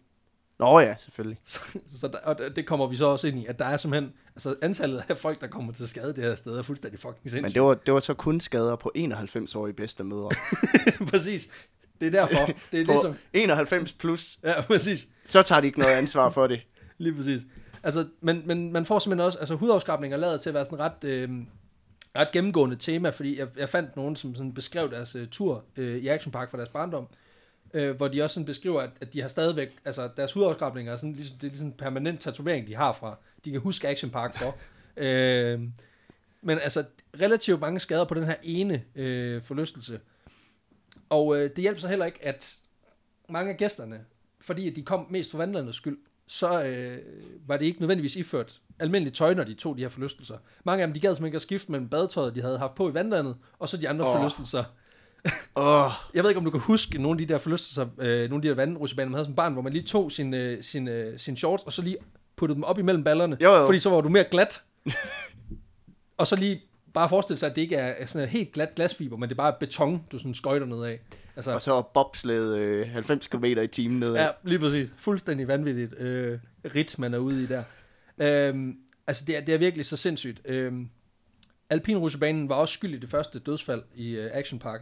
Nå ja, selvfølgelig. Så, så der, og det kommer vi så også ind i, at der er simpelthen, altså antallet af folk, der kommer til skade det her sted, er fuldstændig fucking sindssygt. Men det var, det var så kun skader på 91-årige bedstemødre. [LAUGHS] præcis. Det er derfor. Det er på det, som... 91 plus, Ja, præcis. så tager de ikke noget ansvar for det. [LAUGHS] Lige præcis. Altså, men, men man får simpelthen også, altså hudafskrabninger lavet til at være sådan ret, øh, ret gennemgående tema, fordi jeg, jeg fandt nogen, som sådan beskrev deres uh, tur øh, i Action Park fra deres barndom, øh, hvor de også sådan beskriver, at, at de har stadigvæk, altså deres hudafskrabninger er sådan, ligesom, det er ligesom en permanent tatovering, de har fra, de kan huske Action Park for. [LAUGHS] øh, men altså, relativt mange skader på den her ene øh, forlystelse. Og øh, det hjælper så heller ikke, at mange af gæsterne, fordi de kom mest for vandlandets skyld, så øh, var det ikke nødvendigvis iført almindeligt tøj, når de tog de her forlystelser. Mange af dem, de gad simpelthen ikke at skifte mellem badetøjet, de havde haft på i vandlandet, og så de andre oh. forlystelser. [LAUGHS] Åh, Jeg ved ikke, om du kan huske nogle af de der forlystelser, øh, nogle af de der vandrutsjebaner, man havde som barn, hvor man lige tog sin, øh, sin, øh, sin shorts, og så lige puttede dem op imellem ballerne, Jo, jo. fordi så var du mere glat. [LAUGHS] og så lige bare forestille sig, at det ikke er sådan en helt glat glasfiber, men det er bare beton, du sådan skøjter ned af. Altså, og så bobsled øh, 90 km i timen nedad. Ja, lige præcis. Fuldstændig vanvittigt øh, rit, man er ude i der. Øhm, altså, det er, det er virkelig så sindssygt. Øhm, Alpinrutsjebanen var også skyld i det første dødsfald i øh, Action Park.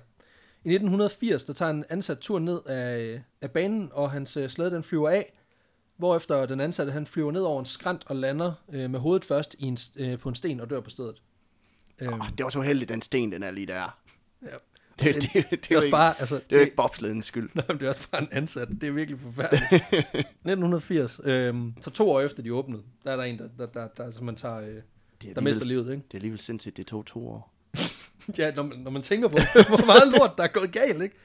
I 1980, der tager en ansat tur ned af, af banen, og hans øh, slæde den flyver af, hvorefter den ansatte han flyver ned over en skrant og lander øh, med hovedet først i en, øh, på en sten og dør på stedet. Øhm, Oh, det var så heldigt, den sten, den er lige der. ja. Det, det, det, det, er også ikke, bare, altså, det er ikke bobsledens skyld. [LAUGHS] Nej, det er også bare en ansat. Det er virkelig forfærdeligt. [LAUGHS] 1980, øhm, så to år efter de åbnede, der er der en, der, der, der, der, man tager, øh, er der mister livet, ikke? Det er alligevel sindssygt, det tog to år. [LAUGHS] Ja, når man, når man tænker på, [LAUGHS] hvor meget lort, der er gået galt, ikke?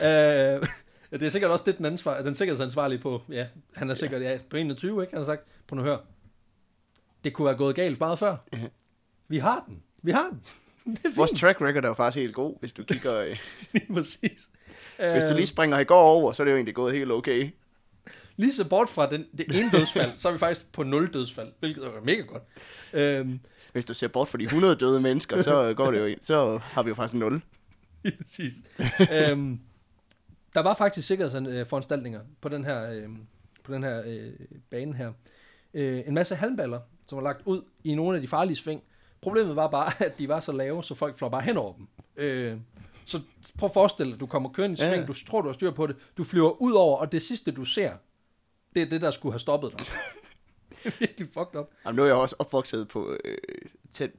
Øh, [LAUGHS] det er sikkert også det, den, ansvar, den sikkerhedsansvarlige på, ja, han er sikkert ja, på 21, ikke? Han har sagt, på nu hør, det kunne være gået galt meget før. Ja. Vi har den. Vi har den. Det er Vores track record er jo faktisk helt god, hvis du kigger... øh, Lige præcis. Hvis du Øh, lige springer i går over, så er det jo egentlig gået helt okay. Lige så bort fra den, det ene dødsfald, så er vi faktisk på nul dødsfald, hvilket er mega godt. Øhm, Hvis du ser bort fra de 100 døde mennesker, så [LAUGHS] går det jo. Så har vi jo faktisk 0. Lige [LAUGHS] præcis. øhm, der var faktisk sikkerhedsforanstaltninger på den her, øh, på den her øh, bane her. Øh, en masse halmballer, som var lagt ud i nogle af de farlige sving. Problemet var bare, [LAUGHS] at de var så lave, så folk fløj bare hen over dem. Øh, Så prøv at forestille dig, du kommer kørende i Ja. sving, du tror, du har styr på det, du flyver ud over, og det sidste, du ser, det er det, der skulle have stoppet dig. Det [LAUGHS] er virkelig fucked up. Jamen, nu er jeg også opvokset på, øh, tæt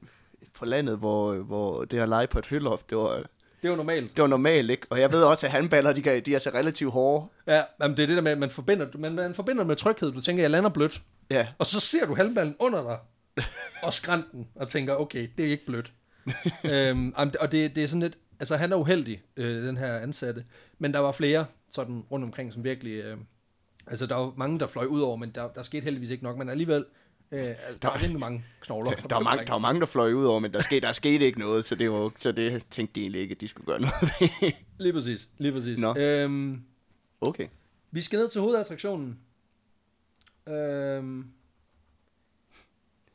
på landet, hvor, hvor det at lege på et hølloft, det var, Det jo normalt. det var normalt, ikke? Og jeg ved også, at handballer, de, kan, de er så relativt hårde. Ja, jamen det er det der med, at man forbinder, man, man forbinder med tryghed. Du tænker, jeg lander blødt. Ja, Og så ser du halvballen under dig, [LAUGHS] og skrænten, og tænker, okay, det er ikke blødt. [LAUGHS] øhm, og det, det er sådan lidt, altså han er uheldig, øh, den her ansatte, men der var flere sådan rundt omkring, som virkelig, øh, altså der var mange, der fløj ud over, men der, der skete heldigvis ikke nok, men alligevel, øh, der, der var rimelig mange knogler. der, der, var mange, der var mange, der fløj ud over, men der skete, der skete ikke noget, så det, var, så det tænkte de egentlig ikke, at de skulle gøre noget ved. Lige præcis, lige præcis. Nå. Øhm, Okay. vi skal ned til hovedattraktionen. Øhm,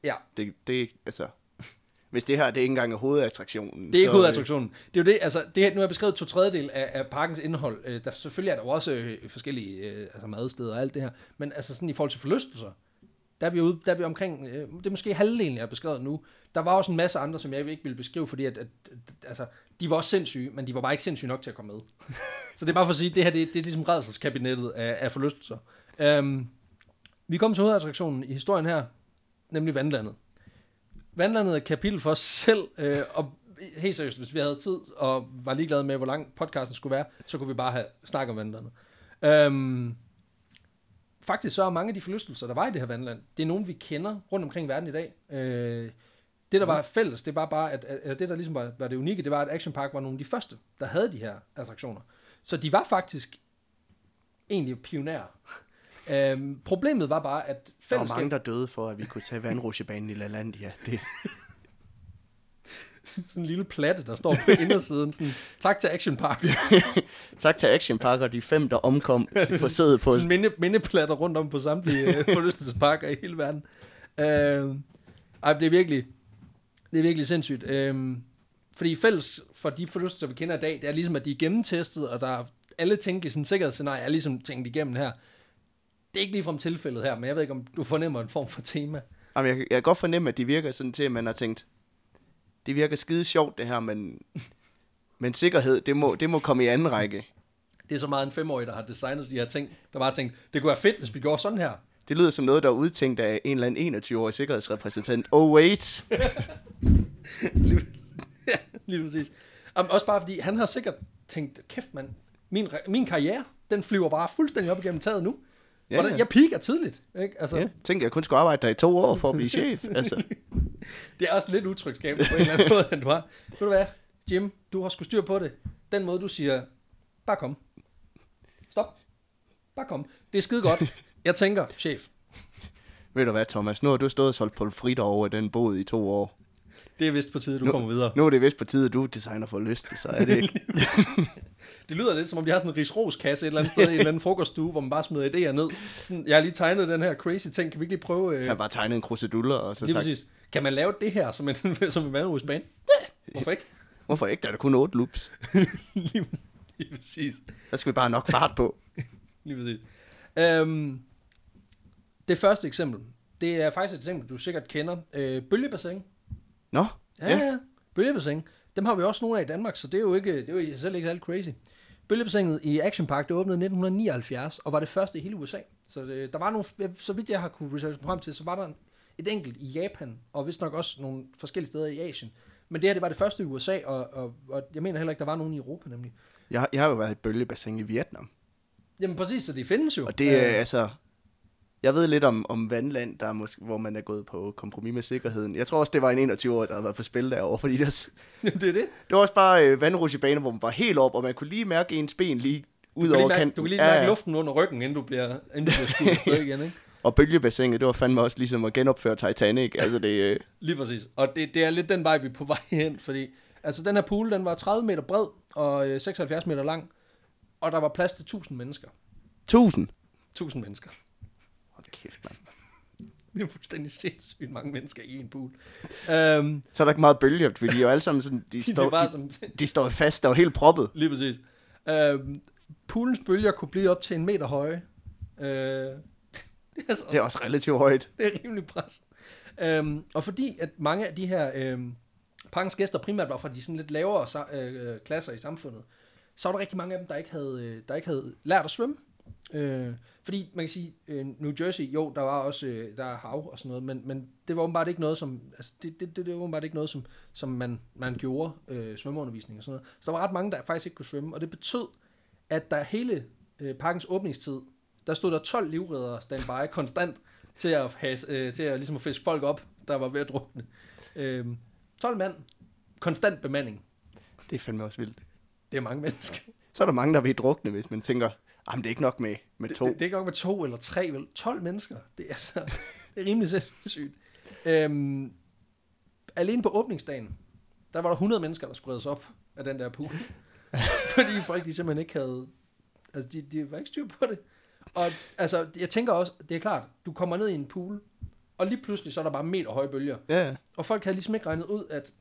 ja, Det, det, altså, hvis det her det er ikke engang er hovedattraktionen. Det er ikke så, hovedattraktionen. Det er jo det, altså, det her, nu har jeg beskrevet to tredjedel af, af parkens indhold. Øh, der, selvfølgelig er der jo også øh, forskellige øh, altså madsteder og alt det her, men altså sådan i forhold til forlystelser, der er vi, ude, der er vi omkring, øh, det er måske halvdelen, jeg har beskrevet nu. Der var også en masse andre, som jeg ikke ville beskrive, fordi at, at, at altså, de var også sindssyge, men de var bare ikke sindssyge nok til at komme med. [LAUGHS] Så det er bare for at sige, at det her det, det er ligesom redselskabinettet af, af forlystelser. Um, vi kommer til hovedattraktionen i historien her, nemlig vandlandet. Vandlandet er et kapitel for os selv, øh, og helt seriøst, hvis vi havde tid og var ligeglade med, hvor lang podcasten skulle være, så kunne vi bare have snakket om vandlandet. Øhm, faktisk så er mange af de forlystelser, der var i det her vandland, det er nogen, vi kender rundt omkring i verden i dag. Øh, det, der var fælles, det var bare, at, at, at det, der ligesom var, var det unikke, det var, at Action Park var nogle af de første, der havde de her attraktioner. Så de var faktisk egentlig pionerer. Øhm, problemet var bare, at Der var fællesskab... mange, der døde for, at vi kunne tage vandrutsjebanen i LaLandia. [LAUGHS] Det, sådan en lille platte, der står på indersiden. Sådan, tak til Action Park. [LAUGHS] tak til Action Park og de fem, der omkom i [LAUGHS] forsøget på... Sådan minde, mindeplatter rundt om på samtlige øh, forlystelsesparker i hele verden. Øh, ej, det er virkelig, det er virkelig sindssygt. Øh, fordi fælles for de forlystelser, vi kender i dag, det er ligesom, at de er gennemtestet, og der er alle tænkelige sådan, sikkerhedsscenarier er ligesom tænkt igennem her. Det er ikke ligefrem tilfældet her, men jeg ved ikke, om du fornemmer en form for tema. Jamen, jeg, jeg kan godt fornemme, at de virker sådan til, at man har tænkt, det virker skide sjovt det her, men, men sikkerhed, det må, det må komme i anden række. Det er så meget en femårig, der har designet de her ting, der bare tænkt, det kunne være fedt, hvis vi gjorde sådan her. Det lyder som noget, der er udtænkt af en eller anden 21-årig sikkerhedsrepræsentant. Oh wait! [LAUGHS] lige, ja, lige præcis. Um, også bare fordi, han har sikkert tænkt, kæft mand, min, min karriere, den flyver bare fuldstændig op igennem taget nu. Ja, Ja, Hvordan, ja. jeg piker tidligt. Ikke? Altså, Ja, tænk, jeg kun skulle arbejde der i to år for at blive chef. [LAUGHS] Altså, Det er også lidt utrygtskabende på en eller anden måde, at du har. Ved du hvad, Jim, du har sgu styr på det. Den måde, du siger, bare kom. Stop. Bare kom. Det er skide godt. Jeg tænker, chef, ved du hvad, Thomas? Nu har du stået og solgt pomfritter over den båd i to år. Det er vist på tide, du Nu- kommer videre. Nu er det vist på tide, du designer for lyst, så er det ikke. [LAUGHS] Det lyder lidt som om, de har sådan en risroskasse et eller andet sted i en eller anden frokoststue, hvor man bare smider idéer ned. Sådan, jeg har lige tegnet den her crazy ting, kan vi ikke lige prøve... Øh, Jeg har bare tegnet en kruseduller, og så lige sagt, præcis. Kan man lave det her som en, [LAUGHS] som en vandrusbane? Ja, hvorfor ikke? hvorfor ikke? Der er der kun otte loops. [LAUGHS] lige, lige præcis. Der skal vi bare nok fart på. Lige præcis. Øhm, det første eksempel, det er faktisk et eksempel, du sikkert kender. Øh, bølgebassin. Nå, Ja, ja. ja. Bølgebassin. Dem har vi også nogle af i Danmark, så det er jo, ikke, det er jo i sig selv ikke særlig crazy. Bølgebassinet i Action Park, det åbnede i 1979, og var det første i hele USA. Så det, der var nogle, så vidt jeg har kunne researche frem til, så var der et enkelt i Japan, og vist nok også nogle forskellige steder i Asien. Men det her, det var det første i USA, og, og, og jeg mener heller ikke, der var nogen i Europa nemlig. jeg, har- jeg har jo været i bølgebassin i Vietnam. Jamen præcis, så de findes jo. Og det er Øh, altså... Jeg ved lidt om, om vandland, der er måske, hvor man er gået på kompromis med sikkerheden. Jeg tror også, det var en 21-årig, der har været på spil derovre, fordi der, det er det. det var også bare øh, vandrutsjebane, hvor man var helt op, og man kunne lige mærke ens ben lige ud over kanten. du kan lige mærke luften under ryggen, inden du bliver, inden du bliver skudt afsted igen, ikke? [LAUGHS] Og bølgebassinet, det var fandme også ligesom at genopføre Titanic. Altså det, øh, Lige præcis. Og det, det er lidt den vej, vi er på vej hen, fordi altså, den her pool, den var 30 meter bred og øh, 76 meter lang, og der var plads til 1000 mennesker. 1000. 1000 mennesker. Kæft, mand. [LAUGHS] Det er fuldstændig sindssygt mange mennesker i en pool. Um, Så er der ikke meget bølge, fordi de er jo alle sammen sådan, de, [LAUGHS] de, står, de, som, de står fast, der er jo helt proppet. lige præcis. Um, poolens bølger kunne blive op til en meter høje. Uh, [LAUGHS] det, er altså, Det er også relativt højt. det er rimelig pres. Um, og fordi at mange af de her um, parkens gæster primært var fra de sådan lidt lavere øh, klasser i samfundet, så var der rigtig mange af dem, der ikke havde, der ikke havde lært at svømme. Øh, fordi man kan sige, øh, New Jersey, jo, der var også øh, der er hav og sådan noget, men, men det var åbenbart ikke noget, som, altså det, det, det, det var åbenbart ikke noget, som, som man, man gjorde, øh, svømmeundervisning og sådan noget. Så der var ret mange, der faktisk ikke kunne svømme, og det betød, at der hele øh, parkens åbningstid, der stod der 12 livreddere standby konstant til at, have, øh, til at, ligesom at fiske folk op, der var ved at drukne. Øh, 12 mand, konstant bemanding. Det er fandme også vildt. Det er mange mennesker. Så er der mange, der vil drukne, hvis man tænker, jamen det er ikke nok med, med to. Det, det, det er ikke nok med to eller tre, vel? 12 mennesker. Det er, altså, [LAUGHS] det er rimelig sindssygt. Øhm, alene på åbningsdagen, der var der 100 mennesker, der skulle op af den der pool. [LAUGHS] Fordi folk de simpelthen ikke havde... Altså, de, de var ikke styr på det. Og altså, jeg tænker også, det er klart, du kommer ned i en pool, og lige pludselig så er der bare meter høje bølger. Ja, Og folk havde ligesom ikke regnet ud, at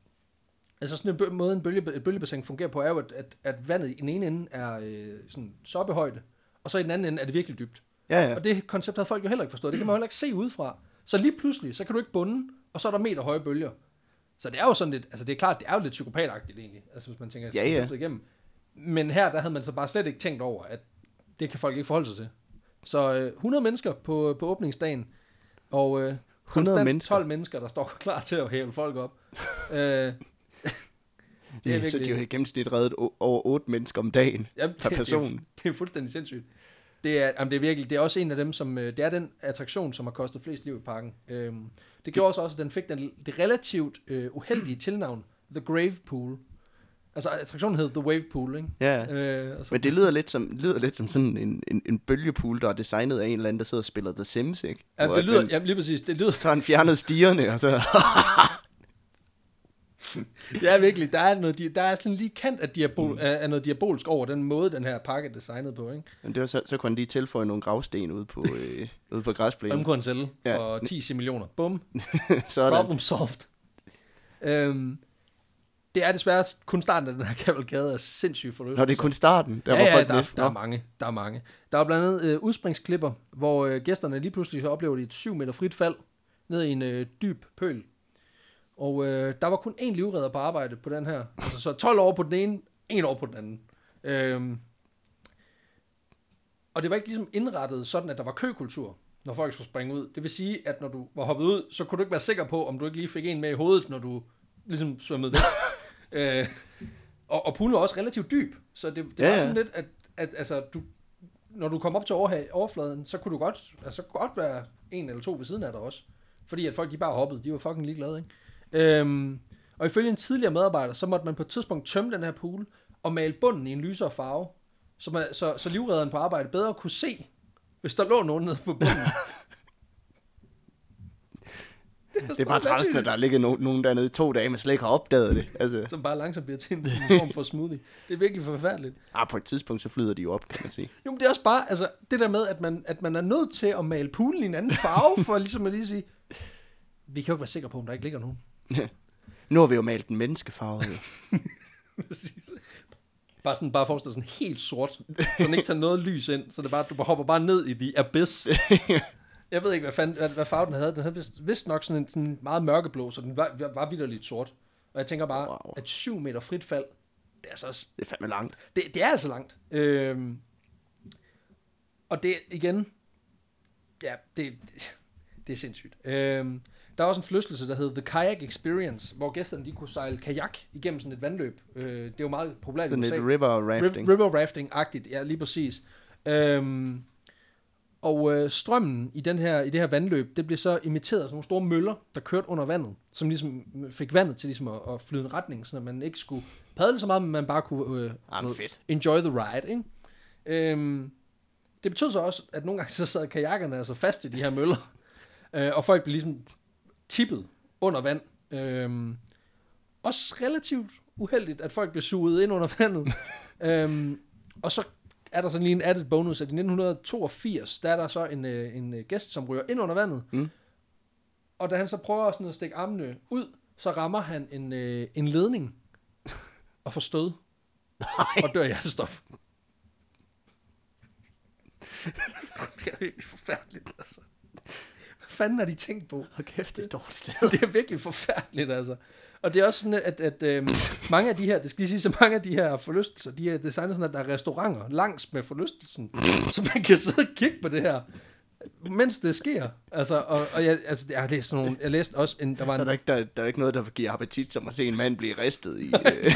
altså sådan en bø- måde, en bølge, et bølgebassin fungerer på, er jo, at, at, at vandet i den ene ende er øh, sådan soppehøjde, og så i den anden ende er det virkelig dybt. ja, Ja. Og det koncept havde folk jo heller ikke forstået. Det kan man heller ikke se udefra. Så lige pludselig, så kan du ikke bunde, og så er der meter høje bølger. Så det er jo sådan lidt, altså det er klart, det er jo lidt psykopatagtigt egentlig, altså hvis man tænker Ja, ja. igennem. Men her, der havde man så bare slet ikke tænkt over, at det kan folk ikke forholde sig til. Så øh, 100 mennesker på, på åbningsdagen, og øh, konstant mennesker? 12 mennesker, der står klar til at hæve folk op. [LAUGHS] øh, det er så de har i gennemsnit reddet over otte mennesker om dagen Jamen, [LAUGHS] per det, person. Det, det er fuldstændig sindssygt. Det er, jamen, det er virkelig, det er også en af dem, som, øh, det er den attraktion, som har kostet flest liv i parken. Øhm, det gjorde også, også, at den fik den, det relativt øh, uheldige tilnavn, The Grave Pool. Altså, attraktionen hed The Wave Pool, ikke? Ja. Øh, altså, Men det lyder lidt som, lyder lidt som sådan en, en, en bølgepool, der er designet af en eller anden, der sidder og spiller The Sims, ikke? ja, det lyder, den- ja, lige præcis, det lyder, Så han fjernet stierne, og så... [LAUGHS] [LAUGHS] det er virkelig, der er, noget, der er sådan lige kant af, diabol, mm. af, noget diabolsk over den måde, den her pakke er designet på, ikke? Men det var så, så kunne han lige tilføje nogle gravsten ude på, øh, [LAUGHS] ude på Og dem græsplænen. kunne han sælge Ja. for 10 millioner. Bum. [LAUGHS] Sådan. Problem solved. Øhm, det er desværre kun starten af den her kavalkade er sindssygt forløst. Nå, det er kun starten. Der ja, var ja, folk der, er, næsten. der er mange. Der er mange. Der er blandt andet øh, udspringsklipper, hvor øh, gæsterne lige pludselig så oplever de et 7 meter frit fald ned i en øh, dyb pøl. Og øh, der var kun én livredder på arbejde på den her. Altså, så 12 år på den ene, 1 år på den anden. Øhm, og det var ikke ligesom indrettet sådan, at der var køkultur, når folk skulle springe ud. Det vil sige, at når du var hoppet ud, så kunne du ikke være sikker på, om du ikke lige fik en med i hovedet, når du ligesom svømmede væk. [LAUGHS] øh, og, og poolen var også relativt dyb, så det, det Ja, var sådan lidt, at, at altså, du, når du kom op til overha- overfladen, så kunne du godt, altså, godt være en eller to ved siden af dig også. Fordi at folk de bare hoppede, de var fucking ligeglade, ikke? Øhm, og ifølge en tidligere medarbejder, så måtte man på et tidspunkt tømme den her pool og male bunden i en lysere farve, så, man, så, så livredderen på arbejde bedre kunne se, hvis der lå nogen nede på bunden. [LAUGHS] Det er bare træls, når der no- nogen dernede i to dage, men slet ikke har opdaget det. Altså, Som bare langsomt bliver til en form for smoothie. Det er virkelig forfærdeligt. ah, på et tidspunkt, så flyder de jo op, kan man sige. [LAUGHS] Jo, men det er også bare, altså, det der med, at man, at man er nødt til at male poolen i en anden farve, for ligesom at lige sige, vi kan jo ikke være sikre på, om der ikke ligger nogen. [LAUGHS] Nu har vi jo malet den menneskefarve. jo. [LAUGHS] Præcis. Bare sådan, bare forestil dig sådan helt sort, så den ikke tager noget lys ind, så det bare, du hopper bare ned i the abyss. [LAUGHS] Jeg ved ikke, hvad, fanden, hvad, hvad farve den havde. Den havde vist, vist nok sådan en sådan meget mørkeblå, så den var, var vidderligt sort. Og jeg tænker bare, Wow. wow. at 7 meter frit fald, det er, så, Det er fandme langt. det, det er altså langt. Øhm, og det igen, ja, det, det, det er sindssygt. Øhm, der er også en flyttelse, der hedder The Kayak Experience, hvor gæsterne de kunne sejle kajak igennem sådan et vandløb. Øh, det er jo meget populært Sådan i et river rafting. Riv- River rafting-agtigt, ja, lige præcis. Øhm, og øh, strømmen i, den her, i det her vandløb, det blev så imiteret af sådan nogle store møller, der kørte under vandet, som ligesom fik vandet til ligesom at, at flyde en retning, så man ikke skulle padle så meget, men man bare kunne øh, Ah, du ved, fedt. enjoy the ride. Ikke? Øhm, det betød så også, at nogle gange [LAUGHS] så sad kajakkerne altså fast i de her møller, øh, og folk blev ligesom tippet under vand. Øhm, også relativt uheldigt, at folk blev suget ind under vandet. [LAUGHS] øhm, og så er der sådan lige en added bonus, at i 1982, der er der så en, øh, en øh, gæst, som ryger ind under vandet. Mm. Og da han så prøver sådan at stikke armene ud, så rammer han en, øh, en ledning og får stød. Og dør i hjertestop. [LAUGHS] det er virkelig forfærdeligt, altså. Fanden har de tænkt på? Hold kæft, det er dårligt. det er virkelig forfærdeligt, altså. Og det er også sådan, at, at øhm, mange af de her, det skal lige sige, så mange af de her forlystelser, de er designet sådan, at der er restauranter langs med forlystelsen, så man kan sidde og kigge på det her, mens det sker. Altså, og, og jeg, altså, jeg har læst sådan nogle, jeg læste også, en, der var Der er, en, der, ikke, der, der er ikke noget, der giver appetit, som at se en mand blive ristet i. øh,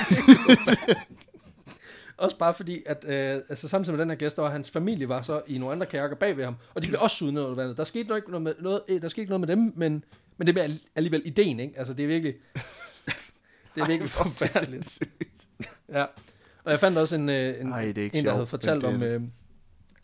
også bare fordi, at øh, altså, samtidig med den her gæst, der var hans familie var så i nogle andre kajakker bag ved ham, og de blev også suget ned under vandet. Der skete nok ikke noget med, noget, øh, der skete ikke noget med dem, men, men det er alligevel ideen, ikke? Altså, det er virkelig, [LAUGHS] det er virkelig Ej, forfærdeligt. Ja, og jeg fandt også en, øh, en, Ej, en der havde fortalt om, øh,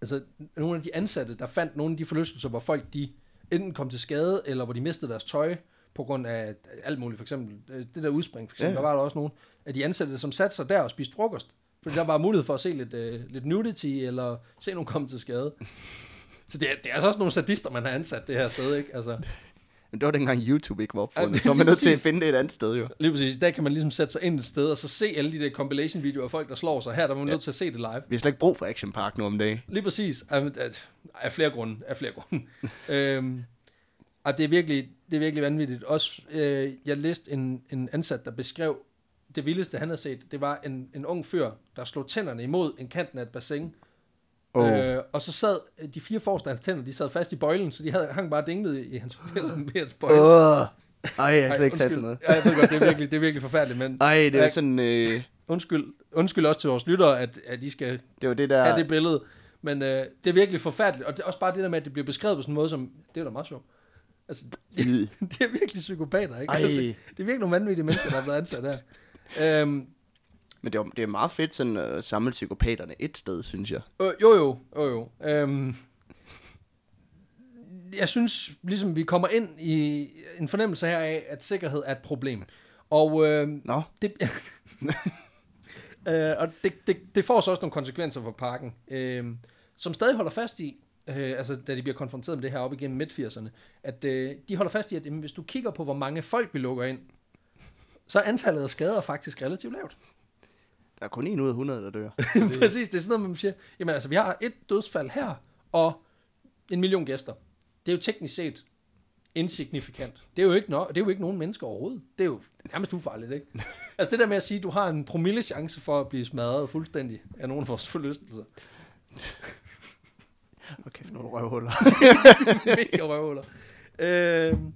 altså nogle af de ansatte, der fandt nogle af de forlystelser, hvor folk de enten kom til skade, eller hvor de mistede deres tøj, på grund af alt muligt, for eksempel øh, det der udspring, for eksempel, Ja. der var der også nogle af de ansatte, som satte sig der og spiste frokost, fordi der var mulighed for at se lidt, øh, lidt nudity, eller se nogen komme til skade. Så det er, det er altså også nogle sadister, man har ansat det her sted, ikke? Altså, Men det var dengang YouTube ikke var Ja, opfundet, så var man nødt til at finde det et andet sted, jo. lige præcis, der kan man ligesom sætte sig ind et sted, og så se alle de der compilation-videoer af folk, der slår sig. Her der er man Ja. nødt til at se det live. Vi har slet ikke brug for Action Park nu om dagen. Lige præcis. Af, af, af flere grunde. Af flere grunde. [LAUGHS] øhm, og det er virkelig, det er virkelig vanvittigt. Også, øh, jeg læste en, en ansat, der beskrev, det vildeste, han havde set, det var en, en ung fyr, der slog tænderne imod en kanten af et bassin. Oh. Øh, og så sad de fire forreste af hans tænder, de sad fast i bøjlen, så de havde, hang bare dinglet i [LAUGHS] hans, i hans bøjle. Åh. Ej, jeg har slet Ej, ikke undskyld. sådan noget. Ja, jeg ved godt, det er virkelig, det er virkelig forfærdeligt, men Ej, det er sådan, øh, undskyld, undskyld også til vores lyttere, at, at de skal det var det der... have det billede. Men øh, det er virkelig forfærdeligt, og det er også bare det der med, at det bliver beskrevet på sådan en måde, som, det er da meget sjovt. Altså, Yd. [LAUGHS] det er virkelig psykopater, ikke? Ej. Altså, det, det, er virkelig nogle vanvittige mennesker, der er blevet ansat her. Øhm, Men det er, det er meget fedt sådan at samle psykopaterne et sted, synes jeg. øh, jo, jo, jo, jo. Øhm, jeg synes, ligesom vi kommer ind i en fornemmelse her af, at sikkerhed er et problem. Og øh, Nå, det, [LAUGHS] øh, og det, det, det får så også nogle konsekvenser for parken, øh, som stadig holder fast i, øh, altså da de bliver konfronteret med det her op igennem midt-80'erne, at øh, de holder fast i, at jamen, hvis du kigger på, hvor mange folk vi lukker ind, så er antallet af skader faktisk relativt lavt. der er kun en ud af 100, der dør. [LAUGHS] Præcis, det er sådan noget, man siger, jamen altså, vi har et dødsfald her, og en million gæster. Det er jo teknisk set insignifikant. Det er jo ikke, no, det er jo ikke nogen mennesker overhovedet. Det er jo nærmest ufarligt, ikke? [LAUGHS] altså det der med at sige, at du har en promille chance for at blive smadret fuldstændig af nogle af vores forlystelser. [LAUGHS] Okay, for nogle røvhuller. Mega røvhuller. Øhm,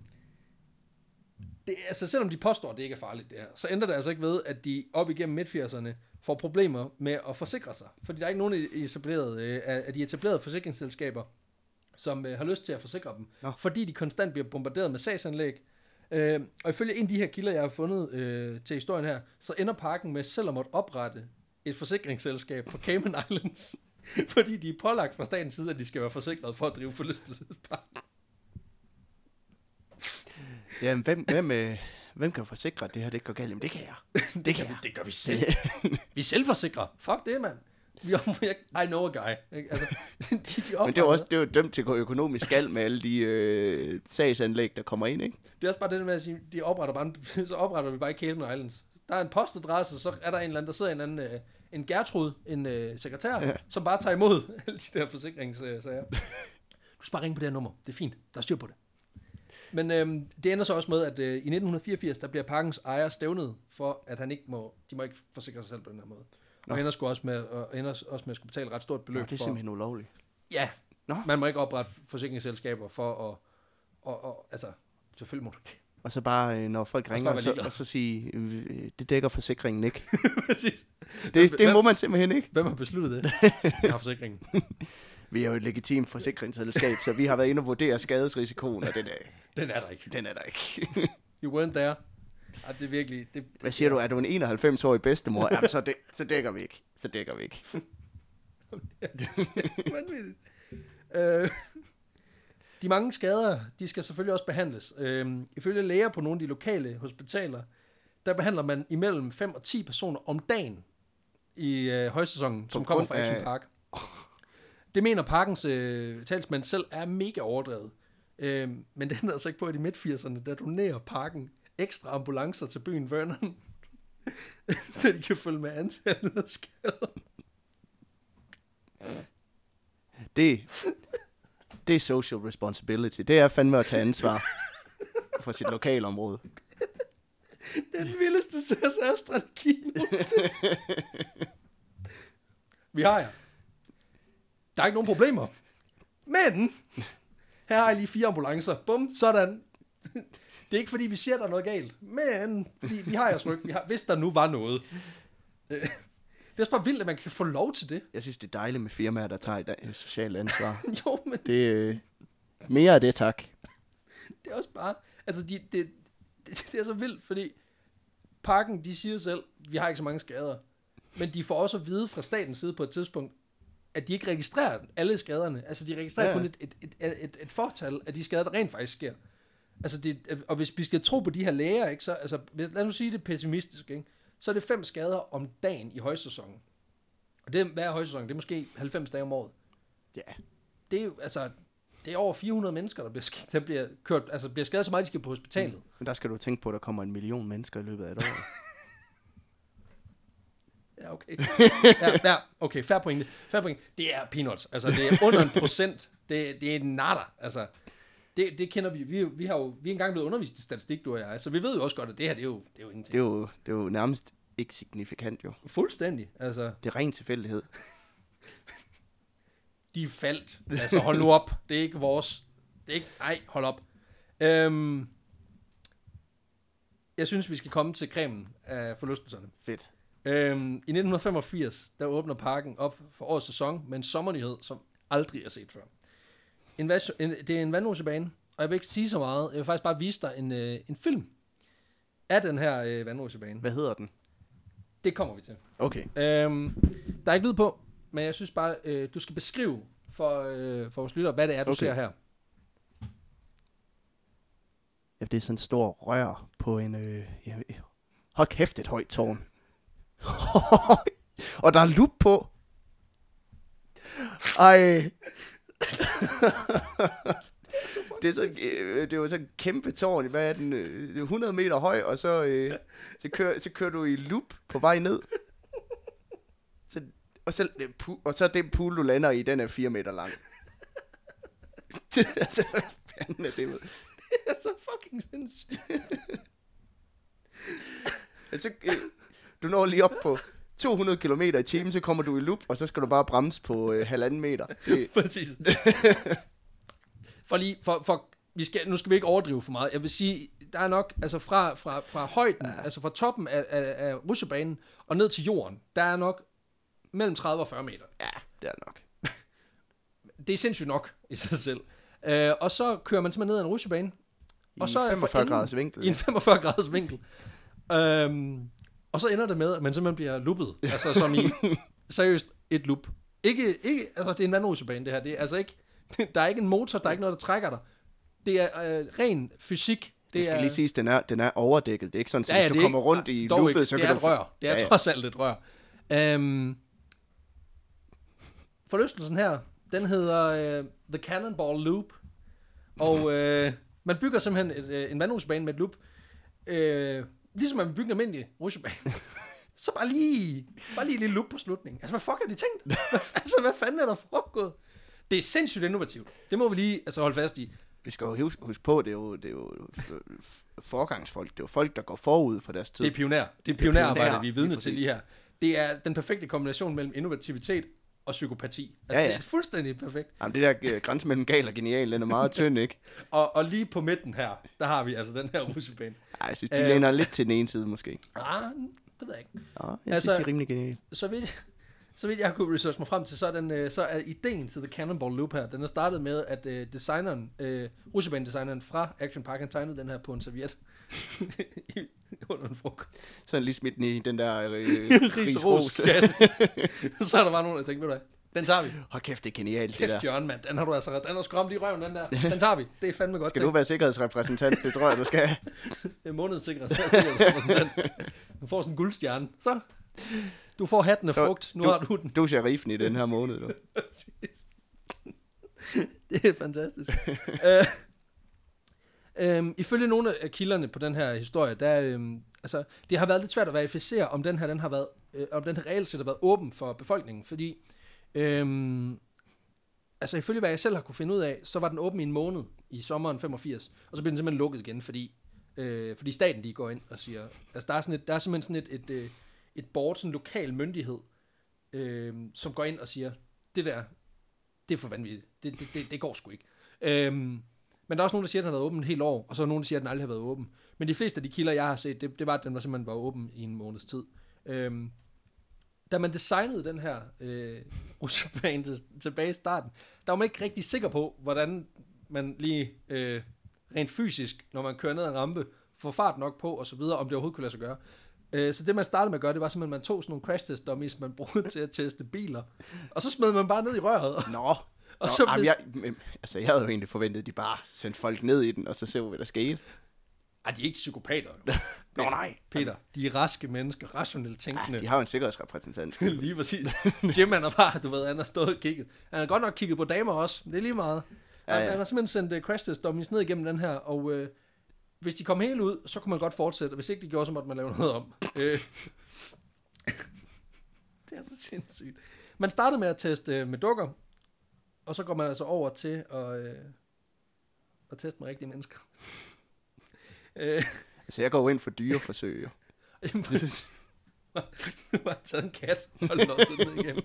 det, altså selvom de påstår, at det ikke er farligt det her, så ændrer det altså ikke ved, at de op igennem midt-80'erne får problemer med at forsikre sig. Fordi der er ikke nogen etablerede, øh, af af de etablerede forsikringsselskaber, som øh, har lyst til at forsikre dem. Nå. Fordi de konstant bliver bombarderet med sagsanlæg. Øh, og ifølge en af de her kilder, jeg har fundet øh, til historien her, så ender parken med selv at måtte oprette et forsikringsselskab på Cayman Islands. [LAUGHS] fordi de er pålagt fra statens side, at de skal være forsikret for at drive forlystelsespark. Jamen, hvem, hvem, øh, hvem kan forsikre, at det her det ikke går galt? Jamen, det kan jeg. [LAUGHS] Det kan vi, det gør vi selv. vi er selvforsikre. Fuck det, mand. Vi [LAUGHS] I know a guy. Ikke? Altså, [LAUGHS] de, de Men det er også det er jo dømt til at gå økonomisk galt med alle de øh, sagsanlæg, der kommer ind, ikke? det er også bare det der med at sige, de opretter bare, en, så opretter vi bare ikke Cayman Islands. Der er en postadresse, så er der en eller anden, der sidder en anden, øh, en Gertrud, en øh, sekretær, Ja. ja. som bare tager imod alle de der forsikringssager. Du skal bare ringe på det her nummer. Det er fint. Der er styr på det. Men øhm, det ender så også med, at øh, i 1984, der bliver parkens ejer stævnet for, at han ikke må, de må ikke forsikre sig selv på den her måde. Nå. Og ender, sgu også med, og ender også med at skulle betale et ret stort Nå, beløb det er for... simpelthen ulovligt. Ja, Nå. man må ikke oprette forsikringsselskaber for at... Og, og, altså, selvfølgelig må du det. Og så bare, øh, når folk ringer, være så, og så sige, øh, det dækker forsikringen ikke. [LAUGHS] Præcis. Det, det Hvem- må man simpelthen ikke. Hvem har besluttet det? [LAUGHS] Jeg har forsikringen. Vi er jo et legitimt forsikringsselskab, så vi har været inde og vurdere skadesrisikoen, og den er, Den er der ikke. den er der ikke. You weren't there. Ej, det er virkelig... Det, Hvad siger du, er du en 91-årig bedstemor? Jamen, så, det, så dækker vi ikke. Så dækker vi ikke. det er. Øh, de mange skader, de skal selvfølgelig også behandles. Øh, ifølge læger på nogle af de lokale hospitaler, der behandler man imellem 5 og 10 personer om dagen i øh, højsæsonen, som kommer fra Action Park. Det mener parkens øh, talsmænd selv er mega overdrevet. Øh, men det ændrer altså ikke på, at i midt-80'erne, der donerer parken ekstra ambulancer til byen Vernon, [LAUGHS] så de kan følge med antallet af skader. Det, det er social responsibility. Det er fandme at tage ansvar for sit lokalområde. Den vildeste CSR-strategi. [LAUGHS] Vi har jer. Der er ikke nogen problemer. Men, her har I lige fire ambulancer. Bum, sådan. Det er ikke fordi, vi siger, der er noget galt. Men, vi, vi har jeres ryg. Vi har, hvis der nu var noget. Det er også bare vildt, at man kan få lov til det. Jeg synes, det er dejligt med firmaer, der tager et et socialt ansvar. [LAUGHS] Jo, men Det øh, mere af det, tak. det er også bare... Altså, de, det, det, det er så vildt, fordi parken, de siger selv, vi har ikke så mange skader. Men de får også at vide fra statens side på et tidspunkt, at de ikke registrerer alle skaderne. Altså, de registrerer Ja. kun et, et, et, et, et fortal af de skader, der rent faktisk sker. Altså, det, og hvis vi skal tro på de her læger, ikke, så, altså, hvis, lad os nu sige det pessimistisk, ikke, så er det fem skader om dagen i højsæsonen. Og det, hvad er højsæsonen? Det er måske 90 dage om året. Ja. Det er jo, altså, det er over 400 mennesker, der bliver, der bliver kørt, altså bliver skadet så meget, de skal på hospitalet. Mm. Men der skal du tænke på, at der kommer en million mennesker i løbet af et år. [LAUGHS] Ja, okay. ja, ja, okay, fair pointe. Fair pointe. Det er peanuts. Altså, det er under en [LAUGHS] procent. Det, det er nada. Altså, det, det kender vi. Vi, vi har jo vi er engang blevet undervist i statistik, du og jeg. Så vi ved jo også godt, at det her, det er jo, det er jo ingenting. Det er jo, det er jo nærmest ikke signifikant, jo. Fuldstændig. Altså, Det er ren tilfældighed. [LAUGHS] de er faldt. Altså, hold nu op. Det er ikke vores. Det er ikke... Ej, hold op. Øhm, jeg synes, vi skal komme til cremen af forlystelserne. Fedt. Øhm, I 1985, der åbner parken op for årets sæson med en sommernyhed, som aldrig er set før. En, vas- en, det er en vandrusebane, og jeg vil ikke sige så meget. Jeg vil faktisk bare vise dig en, øh, en film af den her øh, vandrusebane. Hvad hedder den? Det kommer vi til. Okay. Øhm, der er ikke lyd på, men jeg synes bare, øh, du skal beskrive for, øh, for vores lytter, hvad det er, du okay. ser her. Ja, det er sådan en stor rør på en... Øh, ja, hold kæft, et højt tårn. [LAUGHS] og der er lup på. Ej. [LAUGHS] det er så, øh, det er jo så en kæmpe tårn. Hvad er den? øh, Det er 100 meter høj, og så, øh, så, kører, så kører du i loop på vej ned. Så, og, så, øh, og så den pool, du lander i, den er 4 meter lang. [LAUGHS] altså, hvad fanden er det? med? Det er så fucking sindssygt. Altså, øh, du når lige op på 200 km i timen, så kommer du i loop, og så skal du bare bremse på øh, halvanden meter. Det, [LAUGHS] Præcis. for lige, for, for, vi skal, nu skal vi ikke overdrive for meget. Jeg vil sige, der er nok, altså fra, fra, fra højden, ja. altså fra toppen af, af, af rusjebanen og ned til jorden, der er nok mellem 30 og 40 meter. ja, det er nok. [LAUGHS] Det er sindssygt nok i sig selv. Uh, og så kører man simpelthen ned ad en rusjebane. I Og så er for 45 enden- graders vinkel. I en 45 graders vinkel. Um, og så ender det med, at man simpelthen bliver loopet. Altså som i, [LAUGHS] seriøst, et loop. Ikke, ikke, altså det er en vandrusebane det her. Det er altså ikke, [LAUGHS] der er ikke en motor, der er ikke noget, der trækker dig. Det er øh, ren fysik. Det, Det skal er, lige siges, den er, den er overdækket. Det er ikke sådan, at Ja, hvis du det er kommer ikke- rundt i loopet, ikke. så det kan er du... et rør. Det er Ja, ja. trods alt et rør. Um, forlystelsen her, den hedder uh, The Cannonball Loop. Og uh, man bygger simpelthen et, uh, en vandrusbane med et loop. Uh, ligesom man vil bygge en almindelig rusjebane. [LAUGHS] så bare lige, bare lige et lille loop på slutningen. Altså, hvad fuck har de tænkt? [LAUGHS] Hvad, altså, hvad fanden er der foregået? Det er sindssygt innovativt. Det må vi lige altså, holde fast i. Vi skal jo huske, huske på, det er jo, det er jo forgangsfolk. Det er jo folk, der går forud for deres tid. Det er pioner. Det er pionerarbejde, pioner, vi er vidne til lige her. Det er den perfekte kombination mellem innovativitet og psykopati. Altså, Ja, ja. det er fuldstændig perfekt. Jamen, det der øh, grænse mellem gal og genial, den er meget [LAUGHS] tynd, ikke? Og, og lige på midten her, der har vi altså den her russebane. Ej, jeg synes, de Øh. læner lidt til den ene side, måske. Ah, det ved jeg ikke. Ja, jeg Altså- synes, de er rimelig geniale. Så vidt, så vidt jeg har kunne researche mig frem til, så er, den, øh, så er ideen til The Cannonball Loop her, den er startet med, at øh, designeren, øh, russebane-designeren fra Action Park, han tegnede den her på en serviet [LAUGHS] under en frokost. Så han lige smidt den i den der øh, Ris [LAUGHS] ris og ros ros. kasse. [LAUGHS] så er der bare nogen, der tænker, ved du hvad, den tager vi. Hold kæft, det er genialt, det Kæft, der. Jørgen, mand. Den har du altså den har lige i røven, den der. Den tager vi. Det er fandme godt Skal du være sikkerhedsrepræsentant? Det tror jeg, du skal. Det er månedssikkerhedsrepræsentant. Du får sådan en guldstjerne. Så. Du får hatten af frugt. Nu du- har du den. Du er sheriffen i den her måned, du. [LAUGHS] Det er fantastisk. uh, [LAUGHS] um, ifølge nogle af kilderne på den her historie, der, um, altså, det har været lidt svært at verificere, om den her, den har været, uh, om den her reelt set har været åben for befolkningen, fordi um, altså ifølge hvad jeg selv har kunne finde ud af, så var den åben i en måned i sommeren 85, og så blev den simpelthen lukket igen, fordi, øh, fordi staten de går ind og siger, altså der er, sådan et, der er simpelthen sådan et, et, et, board, sådan en lokal myndighed, øh, som går ind og siger, det der, det er for vanvittigt, det, det, det, det går sgu ikke. Øh, men der er også nogen, der siger, at den har været åben et helt år, og så er nogen, der siger, at den aldrig har været åben. Men de fleste af de kilder, jeg har set, det, det var, at den var simpelthen var åben i en måneds tid. Øh, da man designede den her øh, rutsjebane til, tilbage i starten, der var man ikke rigtig sikker på, hvordan man lige øh, rent fysisk, når man kører ned ad en rampe, får fart nok på og så videre, om det overhovedet kunne lade sig gøre. Øh, så det man startede med at gøre, det var simpelthen, at man tog sådan nogle crash test dummies, man [LAUGHS] brugte til at teste biler, og så smed man bare ned i røret. Nå, [LAUGHS] Og Nå så jamen, blev- jeg, altså, jeg havde jo egentlig forventet, at de bare sendte folk ned i den, og så så vi, hvad der skete. Ej, de er ikke psykopater. jo. [LAUGHS] Nå, nej. Peter, de er raske mennesker, rationelt tænkende. Ja, de har jo en sikkerhedsrepræsentant. lige præcis. Jim, han har bare, du ved, han har stået og kigget. Han har godt nok kigget på damer også, men det er lige meget. Ja, Han, ja. han har simpelthen sendt uh, crash test dummies ned igennem den her, og uh, hvis de kom helt ud, så kunne man godt fortsætte, og hvis ikke de gjorde, så måtte man lave noget om. Øh. [LAUGHS] det er så sindssygt. Man startede med at teste uh, med dukker, og så går man altså over til at, uh, at teste med rigtige mennesker. [LAUGHS] Øh, Altså, jeg går jo ind for dyreforsøg. jo. [LAUGHS] Jamen, du har taget en kat og låst den ned igennem.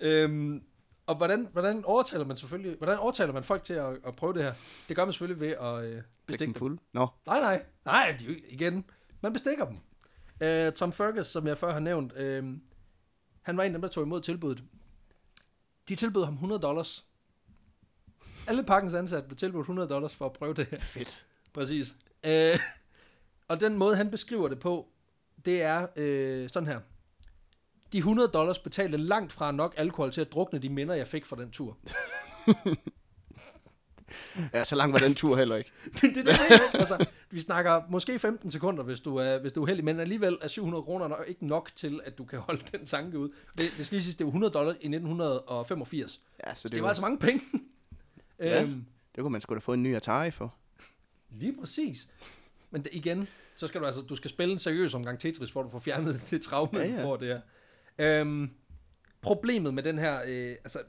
Øhm, og hvordan, hvordan overtaler man selvfølgelig, hvordan overtaler man folk til at, at prøve det her? Det gør man selvfølgelig ved at øh, Stik bestikke dem. fuld. Nå, Nej, nej, nej, de, igen, man bestikker dem. Øh, Tom Fergus, som jeg før har nævnt, øh, han var en af dem, der tog imod tilbuddet. De tilbød ham 100 dollars. Alle pakkens ansatte blev tilbudt 100 dollars for at prøve det her. fedt. Præcis. Øh, og den måde, han beskriver det på, det er øh, sådan her. De 100 dollars betalte langt fra nok alkohol til at drukne de minder, jeg fik fra den tur. [LAUGHS] Ja, så lang var den tur heller ikke. [LAUGHS] det, det, det, altså, vi snakker måske 15 sekunder, hvis du er, hvis du er heldig, men alligevel er 700 kroner nok ikke nok til, at du kan holde den tanke ud. Det, det skal lige sige, det var 100 dollars i 1985. Ja, så Det, det, det var var, altså mange penge. Ja. øhm, det kunne man sgu da få en ny Atari for. Lige præcis. Men det, igen, så skal du altså, du skal spille en seriøs omgang Tetris, for at du får fjernet det traume, Ja, ja, du får det her. Øhm, problemet med den her, øh, altså,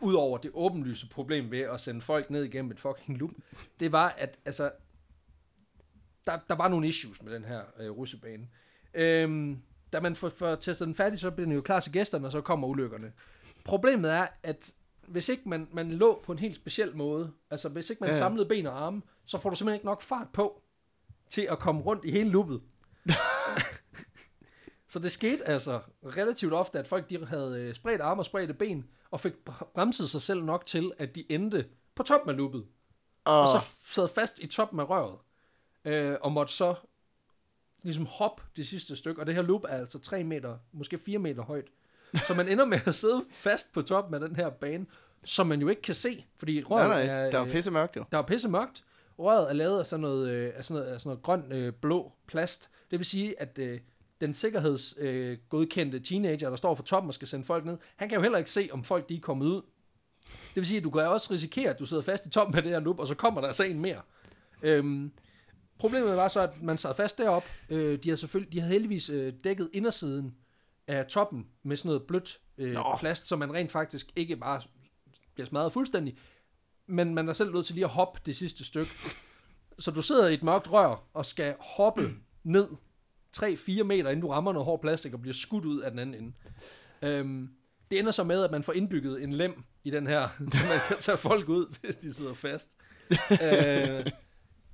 udover det åbenlyse problem ved at sende folk ned igennem et fucking loop, det var, at altså, der, der var nogle issues med den her øh, russebane. Øhm, da man får, får testet den færdig, så bliver den jo klar til gæsterne, og så kommer ulykkerne. Problemet er, at hvis ikke man, man lå på en helt speciel måde, altså hvis ikke man Ja, samlede ben og arme, så får du simpelthen ikke nok fart på til at komme rundt i hele loopet. [LAUGHS] så det skete altså relativt ofte, at folk de havde øh, spredt arme og spredte ben, og fik br- bremset sig selv nok til, at de endte på toppen af loopet, Og, og så sad fast i toppen af røret, øh, og måtte så ligesom hoppe det sidste stykke, og det her loop er altså 3 meter, måske 4 meter højt. Så man ender med at sidde fast på toppen af den her bane, som man jo ikke kan se, fordi røret nej, nej, er... der var øh, pisse mørkt jo. der er pisse mørkt. Røret er lavet af sådan noget, øh, af sådan noget, af sådan noget grøn øh, blå plast. Det vil sige, at øh, den sikkerhedsgodkendte øh, teenager, der står for toppen og skal sende folk ned, han kan jo heller ikke se, om folk de er kommet ud. Det vil sige, at du kan også risikere, at du sidder fast i toppen af det her loop, og så kommer der altså en mere. Øhm, problemet var så, at man sad fast derop. Øh, de havde selvfølgelig, de havde heldigvis øh, dækket indersiden af toppen med sådan noget blødt øh, Nå. plast, så man rent faktisk ikke bare bliver smadret fuldstændig, men man er selv nødt til lige at hoppe det sidste stykke. Så du sidder i et mørkt rør og skal hoppe ned 3-4 meter, inden du rammer noget hård plastik og bliver skudt ud af den anden ende. Øhm, det ender så med, at man får indbygget en lem i den her, [LAUGHS] så man kan tage folk ud, hvis de sidder fast. [LAUGHS] øh,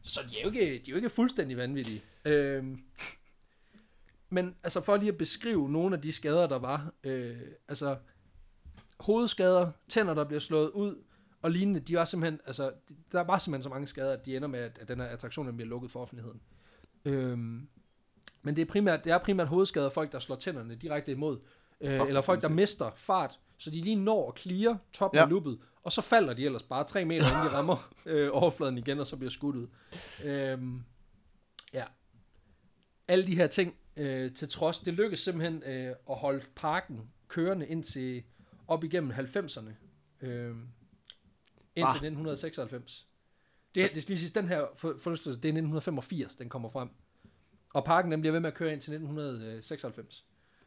så de er, jo ikke, de er jo ikke fuldstændig vanvittige. Øh, men altså for lige at beskrive nogle af de skader, der var. Øh, altså hovedskader, tænder, der bliver slået ud, og lignende, de var simpelthen, altså, der var simpelthen så mange skader, at de ender med, at, at den her attraktion bliver lukket for offentligheden. Øhm, men det er primært, det er primært hovedskader, folk, der slår tænderne direkte imod, øh, Fuck, eller folk, der mister fart, så de lige når at clear toppen Ja. af loopet, og så falder de ellers bare tre meter, inden de rammer [LAUGHS] øh, overfladen igen, og så bliver skudt ud. Øhm, ja. Alle de her ting øh, til trods, det lykkedes simpelthen øh, at holde parken kørende indtil op igennem 90'erne. Øh, indtil Ah. 1996. Det, det skal lige sige, den her for- forlystelse, det er 1985, den kommer frem. Og parken den bliver ved med at køre ind til 1996,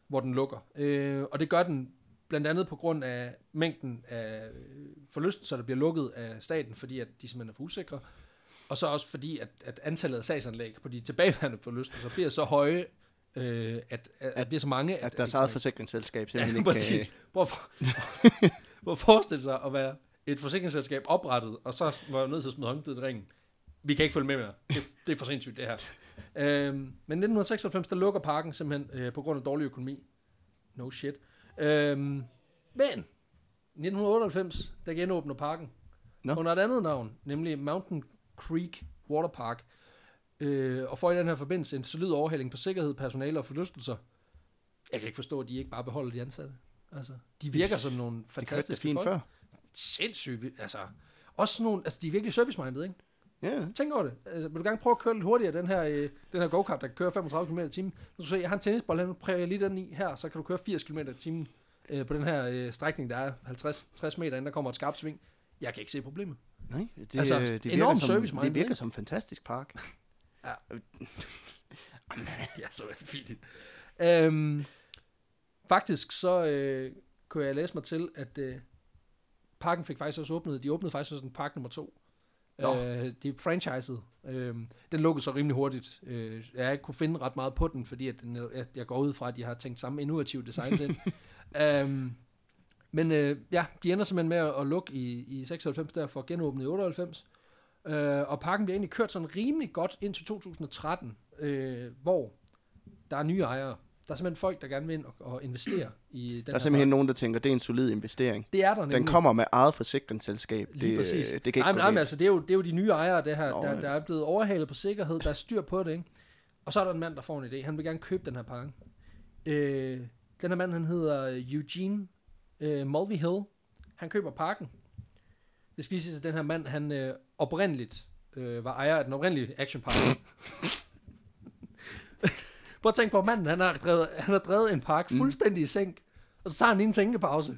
hvor den lukker. Øh, og det gør den blandt andet på grund af mængden af forlystelser, der bliver lukket af staten, fordi at de simpelthen er for usikre. Og så også fordi, at, at antallet af sagsanlæg på de tilbageværende forlystelser bliver så høje, øh, at, at, at bliver så mange... At deres eget forsikringsselskab Ja, simpelthen [LAUGHS] præcis. ikke kan... Prøv at, prøv at forestille sig at være et forsikringsselskab oprettet, og så var jeg nødt til at smide håndklædet i ringen. Vi kan ikke følge med mere. Det, det er for sindssygt, det her. Øhm, men i 1996, der lukker parken simpelthen øh, på grund af dårlig økonomi. No shit. Øhm, men 1998, der genåbner parken. Nå. Under et andet navn, nemlig Mountain Creek Water Park. Øh, og får i den her forbindelse en solid overhaling på sikkerhed, personale og forlystelser. Jeg kan ikke forstå, at de ikke bare beholder de ansatte. Altså, de virker som nogle Det fantastiske fint folk. før. Sindssygt. Altså, også nogle, altså de er virkelig service-minded, ikke? Ja. Tænk over det. Altså, vil du gerne prøve at køre lidt hurtigere, den her, øh, den her go-kart, der kan køre 35 km i timen? Nu skal du se, jeg har en tennisbold prøver jeg lige den i her, så kan du køre 80 km i timen øh, på den her øh, strækning, der er 50-60 meter, inden der kommer et skarpt sving. Jeg kan ikke se problemet. Nej, det, Altså, det, virker enormt som, service-minded, det virker som en fantastisk park. [LAUGHS] [LAUGHS] ja, så fint. Øhm, faktisk så øh, kunne jeg læse mig til, at øh, parken fik faktisk også åbnet, de åbnede faktisk også en park nummer to. Nå. Øh, de er franchiset. Øh, den lukkede så rimelig hurtigt. Øh, jeg har ikke kunne finde ret meget på den, fordi at den, jeg, jeg går ud fra, at de har tænkt samme innovative designs [LAUGHS] ind. øhm, men øh, ja, de ender simpelthen med at, at lukke i, i 96, derfor genåbnet i 98. Øh, og parken bliver egentlig kørt sådan rimelig godt indtil 2013, øh, hvor der er nye ejere. Der er simpelthen folk, der gerne vil ind og, og investere i den Der er her simpelthen park. nogen, der tænker, det er en solid investering. Det er der nemlig. Den kommer med eget forsikringsselskab. Lige det, præcis. Det kan ikke nej, men, nej, altså, det er, jo, det er jo de nye ejere, det her, Nå, der, der er blevet overhalet på sikkerhed, der er styr på det, ikke? Og så er der en mand, der får en idé. Han vil gerne købe den her park. Øh, den her mand, han hedder Eugene øh, Mulvey Hill. Han køber parken. Det skal lige siges, at den her mand, han øh, oprindeligt øh, var ejer af den oprindelige Action Park. [LAUGHS] Prøv at tænke på, manden, han har drevet, han har drevet en park fuldstændig i sænk, og så tager han lige en tænkepause, og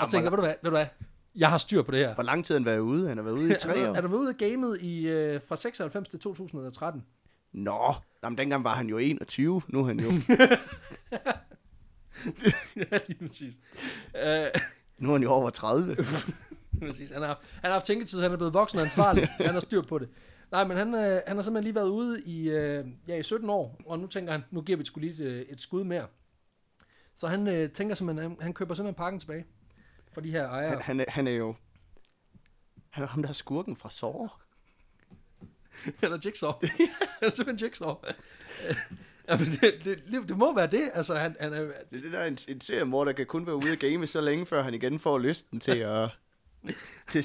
Jamen, tænker, ved du hvad, ved du hvad, jeg har styr på det her. Hvor lang tid har han været ude? Han har været ude i tre Han år. er du været ude af gamet i, øh, fra 96 til 2013? Nå, Jamen, dengang var han jo 21. Nu er han jo, [LAUGHS] ja, lige præcis. Uh, nu er han jo over 30. [LAUGHS] præcis. Han, har, han har haft tænketid, han er blevet voksen og ansvarlig. [LAUGHS] han har styr på det. Nej, men han, øh, han har simpelthen lige været ude i, øh, ja, i 17 år, og nu tænker han, nu giver vi sgu lige et, øh, et skud mere. Så han øh, tænker simpelthen, han, han køber simpelthen parken tilbage for de her ejere. Han, han, er, han er jo... Han er ham, der er skurken fra [LAUGHS] Saw. [LAUGHS] Han er Jigsaw. han er simpelthen Jigsaw. ja, men det, det, det, må være det. Altså, han, han er, Det er det der er en, en serie, hvor der kan kun være ude at game så længe, før han igen får lysten til at...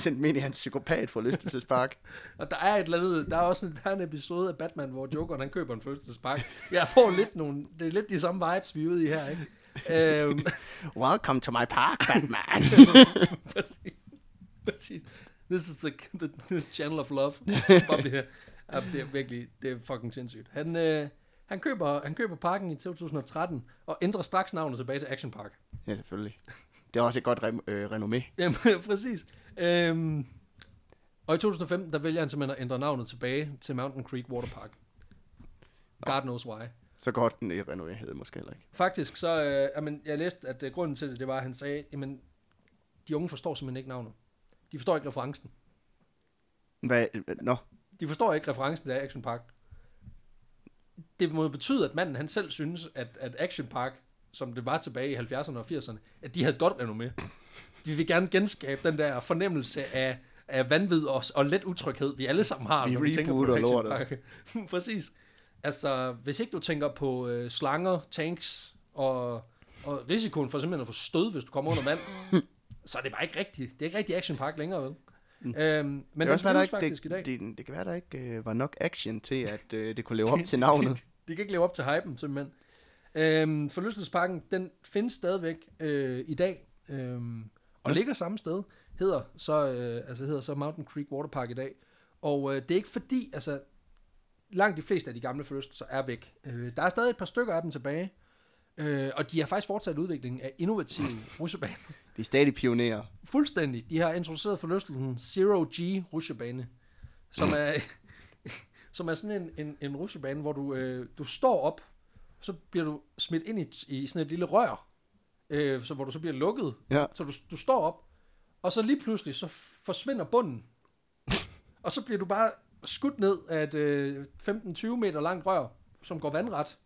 dem ind i hans psykopat for lystelsespark. [LAUGHS] Og der er et eller andet, der er også en, der er en episode af Batman, hvor Jokeren han køber en fødselsdagspakke. Jeg får lidt nogle, det er lidt de samme vibes, vi er ude i her, ikke? Øhm, [LAUGHS] Welcome to my park, Batman. [LAUGHS] præcis. præcis. This is the, the, the channel of love. Bare det her. Ja, det er virkelig, det er fucking sindssygt. Han, øh, han, køber, han køber parken i 2013, og ændrer straks navnet tilbage til Action Park. ja, selvfølgelig. Det er også et godt re- øh, renommé. [LAUGHS] Jamen, præcis. Øhm, og i 2005, der vælger han simpelthen at ændre navnet tilbage til Mountain Creek Water Park. God knows why. Så godt den i renommé hed det måske heller ikke. Faktisk så, øh, jamen, jeg læste, at øh, grunden til det, det var, at han sagde, jamen, de unge forstår simpelthen ikke navnet. De forstår ikke referencen. Hvad? Nå, De forstår ikke referencen til Action Park. Det må betyde, at manden han selv synes, at, at Action Park, som det var tilbage i 70'erne og 80'erne, at de havde godt renommé. Vi vil gerne genskabe den der fornemmelse af, af vanvid og, og let utryghed, vi alle sammen har, Vi når vi tænker på Action lortet. [LAUGHS] Præcis. Altså, hvis ikke du tænker på øh, slanger, tanks og, og risikoen for simpelthen at få stød, hvis du kommer under vand, [LAUGHS] så er det bare ikke rigtigt. Det er ikke rigtig Action Park længere, vel? Mm. Øhm, men det, det også være, ikke, faktisk i dag. det, det, det kan være, der ikke øh, var nok action til, at øh, det kunne leve [LAUGHS] op til navnet. De, de kan ikke leve op til hypen, simpelthen. Øhm, forlystelsesparken, den findes stadigvæk øh, i dag, øhm, og Ja. ligger samme sted, hedder så, øh, altså hedder så Mountain Creek Water Park i dag. Og øh, det er ikke fordi, altså langt de fleste af de gamle forlystelser er væk. Øh, der er stadig et par stykker af dem tilbage, øh, og de har faktisk fortsat udviklingen af innovative [LAUGHS] rutsjebaner. De er stadig pionerer. Fuldstændig. De har introduceret forlystelsen Zero G rutsjebane, som er, [CLEARS THROAT] som er sådan en, en, en rutsjebane, hvor du, øh, du står op, så bliver du smidt ind i, i sådan et lille rør, øh, så, hvor du så bliver lukket. Ja. Så du, du står op, og så lige pludselig, så forsvinder bunden. [LAUGHS] og så bliver du bare skudt ned af et øh, 15-20 meter langt rør, som går vandret,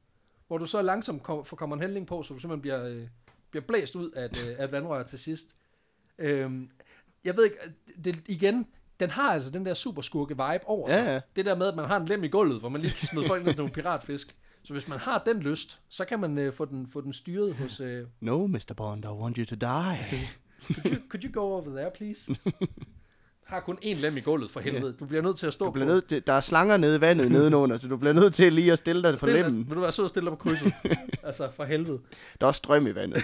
hvor du så langsomt kom, får kommer en hældning på, så du simpelthen bliver, øh, bliver blæst ud af et, øh, af et vandrør til sidst. Øhm, jeg ved ikke, det, igen, den har altså den der superskurke vibe over sig. Ja, ja. Det der med, at man har en lem i gulvet, hvor man lige kan smide folk ned nogle piratfisk. Så hvis man har den lyst, så kan man øh, få, den, få den styret hos... Øh, No, Mr. Bond, I want you to die. [LAUGHS] could, you, could you go over there, please? [LAUGHS] har kun én lem i gulvet, for helvede. Du bliver nødt til at stå Du bliver på. nødt til, der er slanger nede i vandet [LAUGHS] nedenunder, så du bliver nødt til lige at stille dig på Stil dig- lemmen. Vil du være og stille dig på krydset? altså, for helvede. Der er også strøm i vandet.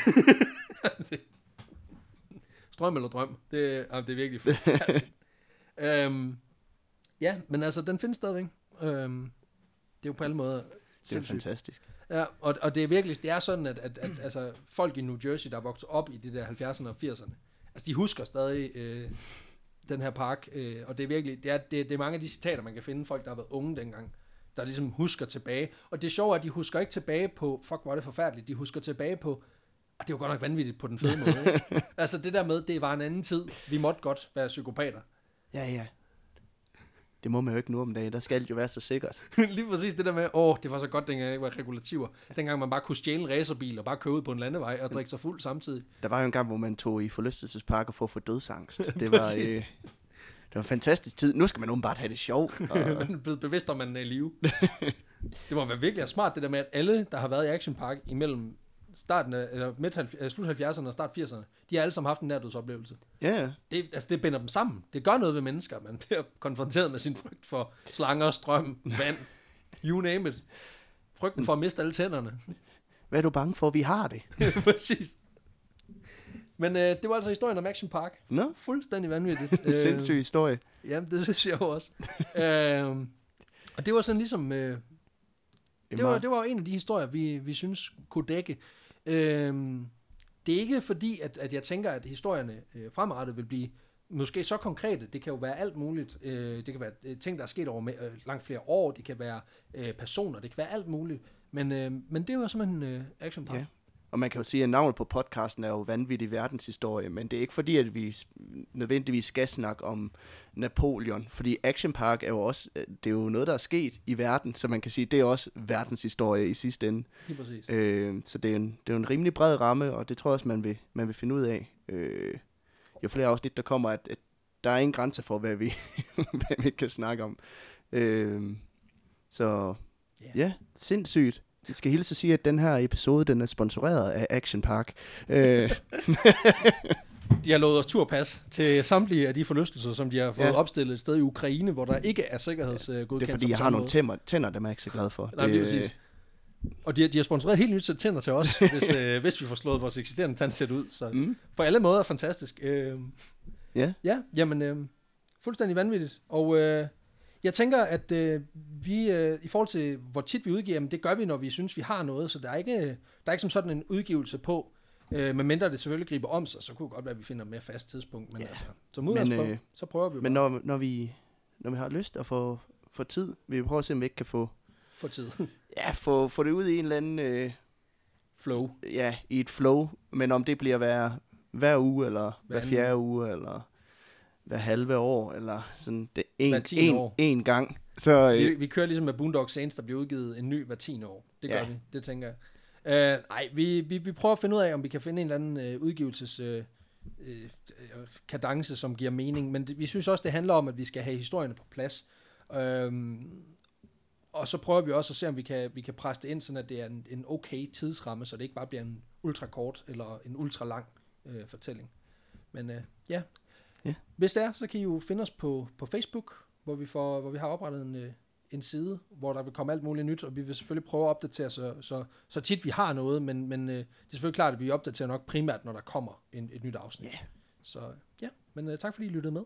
Strøm eller drøm. Det, jamen, det er virkelig forfærdeligt. øhm, ja, men altså, den findes stadigvæk. Øhm, det er jo på alle måder Det er fantastisk. Ja, og, og det er virkelig, det er sådan, at, at, at altså, folk i New Jersey, der er vokset op i de der 70'erne og 80'erne, altså de husker stadig øh, den her park, øh, og det er virkelig, det er, det, det er mange af de citater, man kan finde, folk, der har været unge dengang, der ligesom husker tilbage. Og det er sjovt, at de husker ikke tilbage på, fuck, hvor er det forfærdeligt, de husker tilbage på, og det var godt nok vanvittigt på den fede [LAUGHS] måde. altså det der med, det var en anden tid, vi måtte godt være psykopater. Ja, ja. Det må man jo ikke nu om dagen. Der skal alt jo være så sikkert. [LAUGHS] Lige præcis det der med, åh, det var så godt, dengang ikke var regulativer. Dengang man bare kunne stjæle en racerbil og bare køre ud på en landevej og drikke sig fuld samtidig. Der var jo en gang, hvor man tog i forlystelsesparker for at få dødsangst. [LAUGHS] Det var, øh, det var en fantastisk tid. Nu skal man åbenbart have det sjovt. [LAUGHS] Og, Man er blevet bevidst om, man er i live. det må være virkelig smart, det der med, at alle, der har været i Action Park imellem starten af, eller midt, øh, slut 70'erne og start 80'erne, de har alle sammen haft en nærdødsoplevelse. ja, ja. Det, altså, det binder dem sammen. Det gør noget ved mennesker. Man bliver konfronteret med sin frygt for slanger, strøm, vand, [LAUGHS] you name it. Frygten for at miste alle tænderne. Hvad er du bange for, vi har det? [LAUGHS] Præcis. Men øh, det var altså historien om Action Park. Nå, Fuldstændig vanvittigt. [LAUGHS] en sindssyg historie. Jamen, det synes jeg jo også. øhm, og det var sådan ligesom... Øh, det, var, det var en af de historier, vi, vi synes kunne dække. Øhm, det er ikke fordi, at, at jeg tænker, at historierne øh, fremadrettet vil blive måske så konkrete. Det kan jo være alt muligt. Øh, det kan være øh, ting, der er sket over med, øh, langt flere år. Det kan være øh, personer. Det kan være alt muligt. Men, øh, men det var simpelthen øh, Action Park. Ja. Og man kan jo sige, at navnet på podcasten er jo vanvittig verdenshistorie, men det er ikke fordi, at vi nødvendigvis skal snakke om Napoleon, fordi Action Park er jo også, øh, det er jo noget, der er sket i verden, så man kan sige, det er også verdenshistorie i sidste ende. Lige præcis. Øh, så det er, en, det er jo en rimelig bred ramme, og det tror jeg også, man vil, man vil finde ud af. Øh, jo flere afsnit, der kommer, at, at der er ingen grænse for, hvad vi, [LAUGHS] hvad vi kan snakke om. Øh, så Ja. ja, sindssygt. Jeg skal hilse at sige, at den her episode, den er sponsoreret af Action Park. Øh, [LAUGHS] De har lovet os turpas til samtlige af de forlystelser, som de har fået Ja. opstillet et sted i Ukraine, hvor der ikke er sikkerhedsgodkendt. det er fordi, jeg har nogle noget. tænder, dem er jeg ikke så glad for. Nej, det, lige præcis. Og de har, de har sponsoreret et helt nyt sæt tænder til os, [LAUGHS] hvis, øh, hvis vi får slået vores eksisterende tandsæt ud. Så Mm, på alle måder fantastisk. Øh, ja, ja, jamen, øh, fuldstændig vanvittigt. Og øh, jeg tænker, at øh, vi, øh, i forhold til, hvor tit vi udgiver, jamen, det gør vi, når vi synes, vi har noget. Så der er ikke, der er ikke som sådan en udgivelse på. Øh, medmindre det selvfølgelig griber om sig, så kunne det godt være, at vi finder et mere fast tidspunkt. Men Ja. altså, som udgangspunkt, øh, så prøver vi Men bare når, når, vi, når vi har lyst at få, få tid, vil vi prøve at se, om vi ikke kan få, for tid. [LAUGHS] ja, få, få det ud i en eller anden, øh, Flow. ja, i et flow. Men om det bliver hver, hver uge, eller hver anden fjerde uge, eller hver halve år, eller sådan det en, en, år. en gang. Så Vi, øh, vi kører ligesom med Boondock Saints, der bliver udgivet en ny hver 10 år. Det gør Ja. vi, det tænker jeg. Uh, nej, vi, vi, vi prøver at finde ud af, om vi kan finde en eller anden uh, udgivelses uh, uh, kadence, som giver mening. Men det, vi synes også, det handler om, at vi skal have historierne på plads. Um, og så prøver vi også at se, om vi kan, vi kan presse det ind, sådan at det er en, en okay tidsramme, så det ikke bare bliver en ultra kort eller en ultra lang uh, fortælling. Men uh, ja. Ja. Hvis det er, så kan I jo finde os på, på Facebook, hvor vi, får, hvor vi har oprettet en, øh, en side, hvor der vil komme alt muligt nyt, og vi vil selvfølgelig prøve at opdatere så, så, så tit vi har noget, men, men øh, det er selvfølgelig klart, at vi opdaterer nok primært, når der kommer en, et nyt afsnit. Ja. Så ja, men øh, tak fordi I lyttede med.